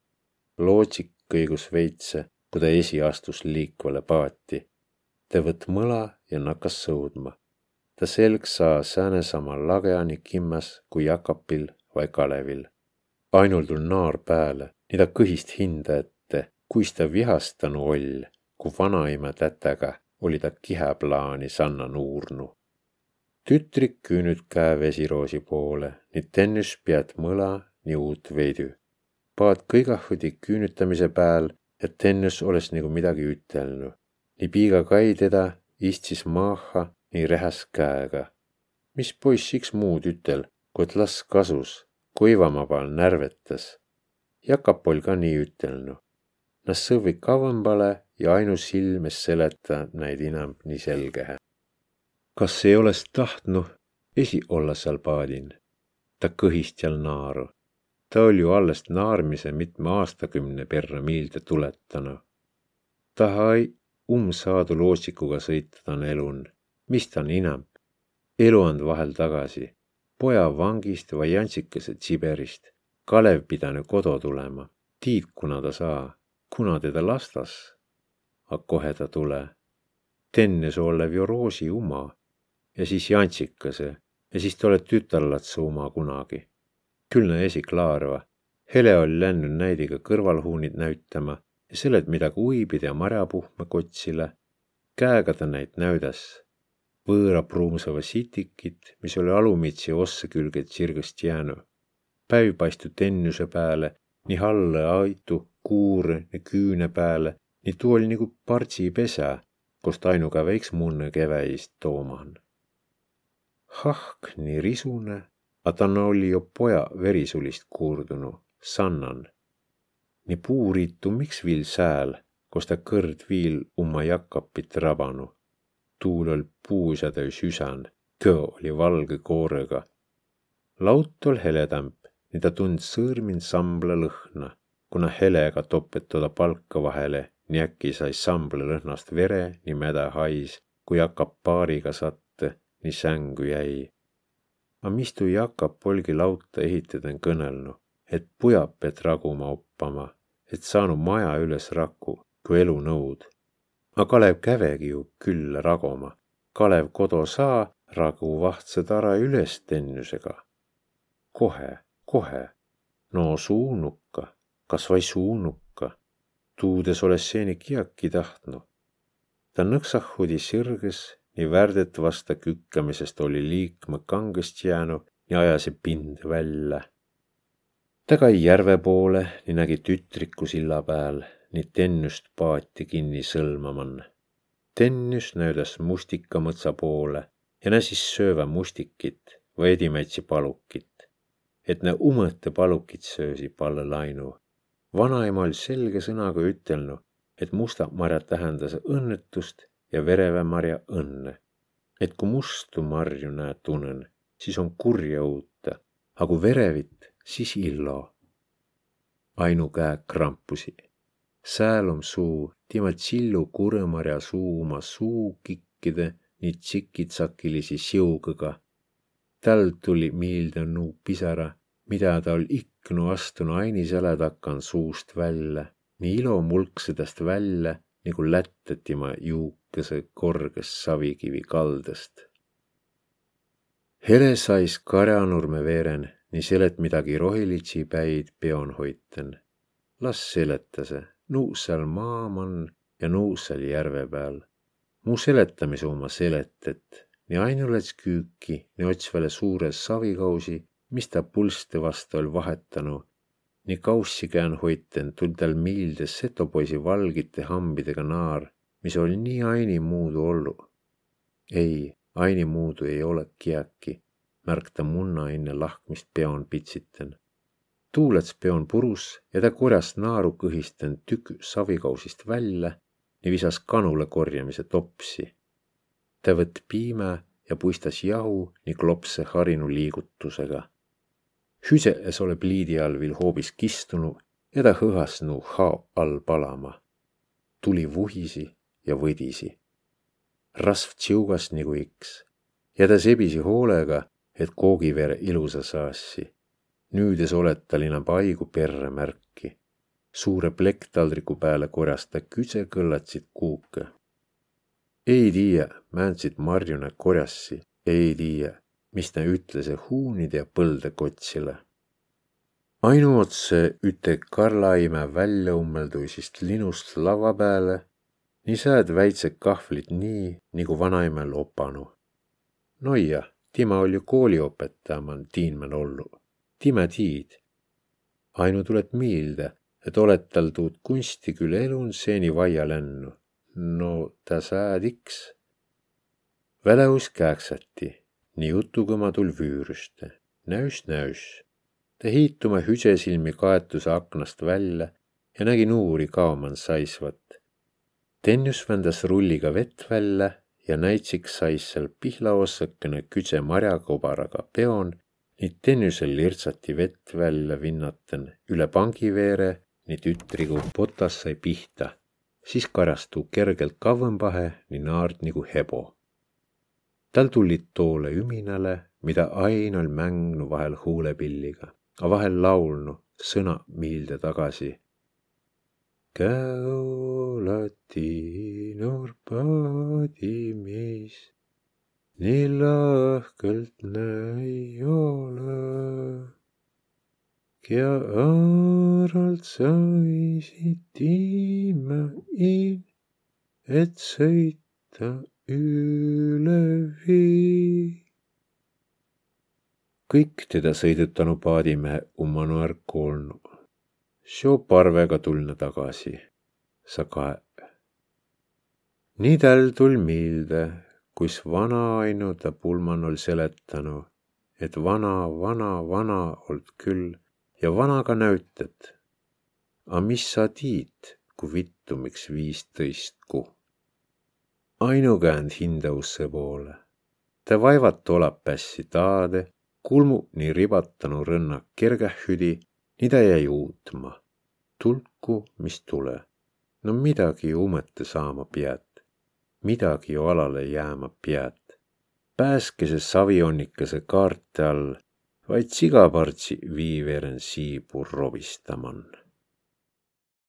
lootsik kõigus veitse, kui ta esi astus liikvale paati. ta võtt mõla ja nakkas sõudma. ta selg saa sääne sama lagea nii kimmas kui Jakapil vai Kalevil. ainul tul naar pääle, nii ta kõhist hinda ette, kuis ta vihastanu oll, ku vanaima tätäga oli ta kihäplaani sanna nuurnu. tütrik küünüt käe vesiroosi poole, nii tennüs pead mõla nii uut veidü. paat kõigahõdi küünütamise pääl, et tennüs oleks nagu midagi ütelnud. nii piiga kai teda istis maaha nii rehäs käega. mis poiss iks muud ütel, kui et las kasus, kuivamaa peal närvetas. Jakap oll ka nii ütelnud. Nas sõvi kavvambale ja ainus silmes seleta näid inamb nii selgehe. kas ei oleks tahtnud esi olla seal paadin? ta kõhist seal naaru. ta oli ju alles naarmise mitme aastakümne perre meelde tuletanud. taha ei umbsaadu lootsikuga sõita ta on elun, mis ta on inamb. elu and vahel tagasi, poja vangist või jantsikese Siberist. Kalev pidanud kodu tulema, tiid, kuna ta saa, kuna teda lastas a kohe ta tule. Tenne olev ju Roosi uma ja siis Jantsikase ja siis tuled tütarlatse uma kunagi. küll na esi klaarva. Hele oli läinud näidiga kõrvalhuunid näütama ja sellelt midagi uibid ja marjapuhme kotsile. käega ta näid näüdas. võõra pruumsava sitikit, mis oli alumitsi ossa külge tsirgast jäänud. päev paistub tennuse peale, nii alla aitu, kuure ja küüne peale nii tuu oli nagu partsipesä, kost ainuga väiks munne keväist tooman. Hahk nii risune, a ta oli jo poja verisulist kuurdunu, sannan. nii puuritu miks viil sääl, kos ta kõrd viil umma jakapit rabanu. tuul oll puusa täis üsan, köö oli valge koorega. laut oll heletämp, nii ta tund sõõrmin sambla lõhna, kuna helega topet toda palka vahele nii äkki sai sambla lõhnast vere, nii mäda hais, kui hakkab paariga satte, nii sängu jäi. A mis tuu Jakab polgi lauta ehitada kõnelnu, et pujab pead raguma oppama, et saanu maja üles raku, kui elu nõud. A Kalev kävegi ju küll ragoma. Kalev kodo saa, ragu vahtse tara üles tennusega. kohe, kohe. no suunukka, kas vai suunukka tuudes oles seeni kiäki tahtnu. ta nõksahudi sirges, nii värdet vasta kükkamisest oli liikme kangest jäänud ja ajasi pind välja. ta kai järve poole, nii nägi tütriku silla peal, nii tennust paati kinni sõlmaman. tennus näüdas mustikamõtsa poole ja näsis sööva mustikit või edimäitsi palukit, et ne umõte palukit söösi palle lainu vanaema oli selge sõnaga ütelnud, et mustad marjad tähendas õnnetust ja vereve marja õnne. et kui mustu marju näed tunnen, siis on kurja uute, aga kui verevit, siis illo. ainu käe krampusi. sääl om suu, timalt sillu kurõmarja suu oma suukikkide nii tsikitsakilisi siugõga. tal tuli miilde nuu pisara, mida ta oli ikka Knu astun aini säle takan suust välja, nii ilo mulks sedast välja, nagu lättetima juukese korgest savikivi kaldest. Hele sais karjanurme veeren, nii selet midagi rohilitsi päid peon hoiten. las seletase, nuu seal maaman ja nuu seal järve peal. mu seletamise oma seletet, nii ainulets küüki, nii otsvale suure savikausi mis ta pulste vastu oli vahetanud. nii kaussi kään hoiten, tul tal miilde setopoisi valgite hambidega naar, mis oli nii aini muudu ollu. ei, aini muudu ei ole kiäki, märk ta munna enne lahkmist peon pitsiten. tuulets peon purus ja ta korjas naaru kõhisten tükk savikausist välja ja visas kanule korjamise topsi. ta võtt piime ja puistas jahu nii klopse harinu liigutusega Hüse ole pliidi all viil hoobis kistunu ja ta hõhasnu hao all palama. tuli vuhisi ja võdisi. rasv tsiugas nagu iks ja ta sebisi hoolega, et koogivere ilusa saassi. nüüdes oled tal enam paigu perre märki. suure plekktaldriku peale korjas ta küsekõllatsid kuuke. ei tiia, määnsid marjune korjassi, ei tiia mis ta ütles huunide ja põlde kotsile. Ainu otse üte Karlaime välja ummelduisist linust lava pääle, nii sääd väidsed kahvlit nii, nigu vanaime lopanu. Noia, timä oll' ju kooliopetaja man tiinmän ollu. Timä tiid. Ainu tulet miilde, et oled tal tuud kunsti küll elun seeni vaia lännu. no tä sääd iks. Väleus kääksäti, nii jutuga ma tul vüürüste. Näüs, näüs. Ta hiituma hüsesilmi kaetuse aknast välja ja nägi nuuri kaoman saisvat. Tennus vändas rulliga vett välja ja näitsiks sais seal pihlaossakene kütse marjakobaraga peon, nii tennusel lirtsati vett välja vinnaten üle pangi veere, nii tütrigu potas sai pihta siis karastu kergelt kavvõmbahe nii naard nigu hebo. Tal tulid toole üminale, mida Ain oll' mängnu vahel huulepilliga, a vahel laulnu sõna miilde tagasi. käolati nurpadimis, nii lahkelt näi ole ja õõralt sõisid tiime in, et sõita üle vii. kõik teda sõidutanu paadimehe ummanu ärk kuulnud. seo parvega tulna tagasi, sa kae. nii täl tul miilde, kus vanaainu ta pulman ol seletanu, et vana, vana, vana old küll ja vanaga näütad. A mis sa tiid, ku vittumiks viistõistku? Ainu käänd hindausse poole. Tä vaivat olab pässi taade, kulmuq nii ribatanu rõnnak kergähüdi, nii tä jäi uutma. Tulku, mis tule. No midagi ju umõtte saama piät. Midagi ju alale jääma piät. Pääskese savionnikese kaarte all vaid sigapartsi viiveren siibu rovistaman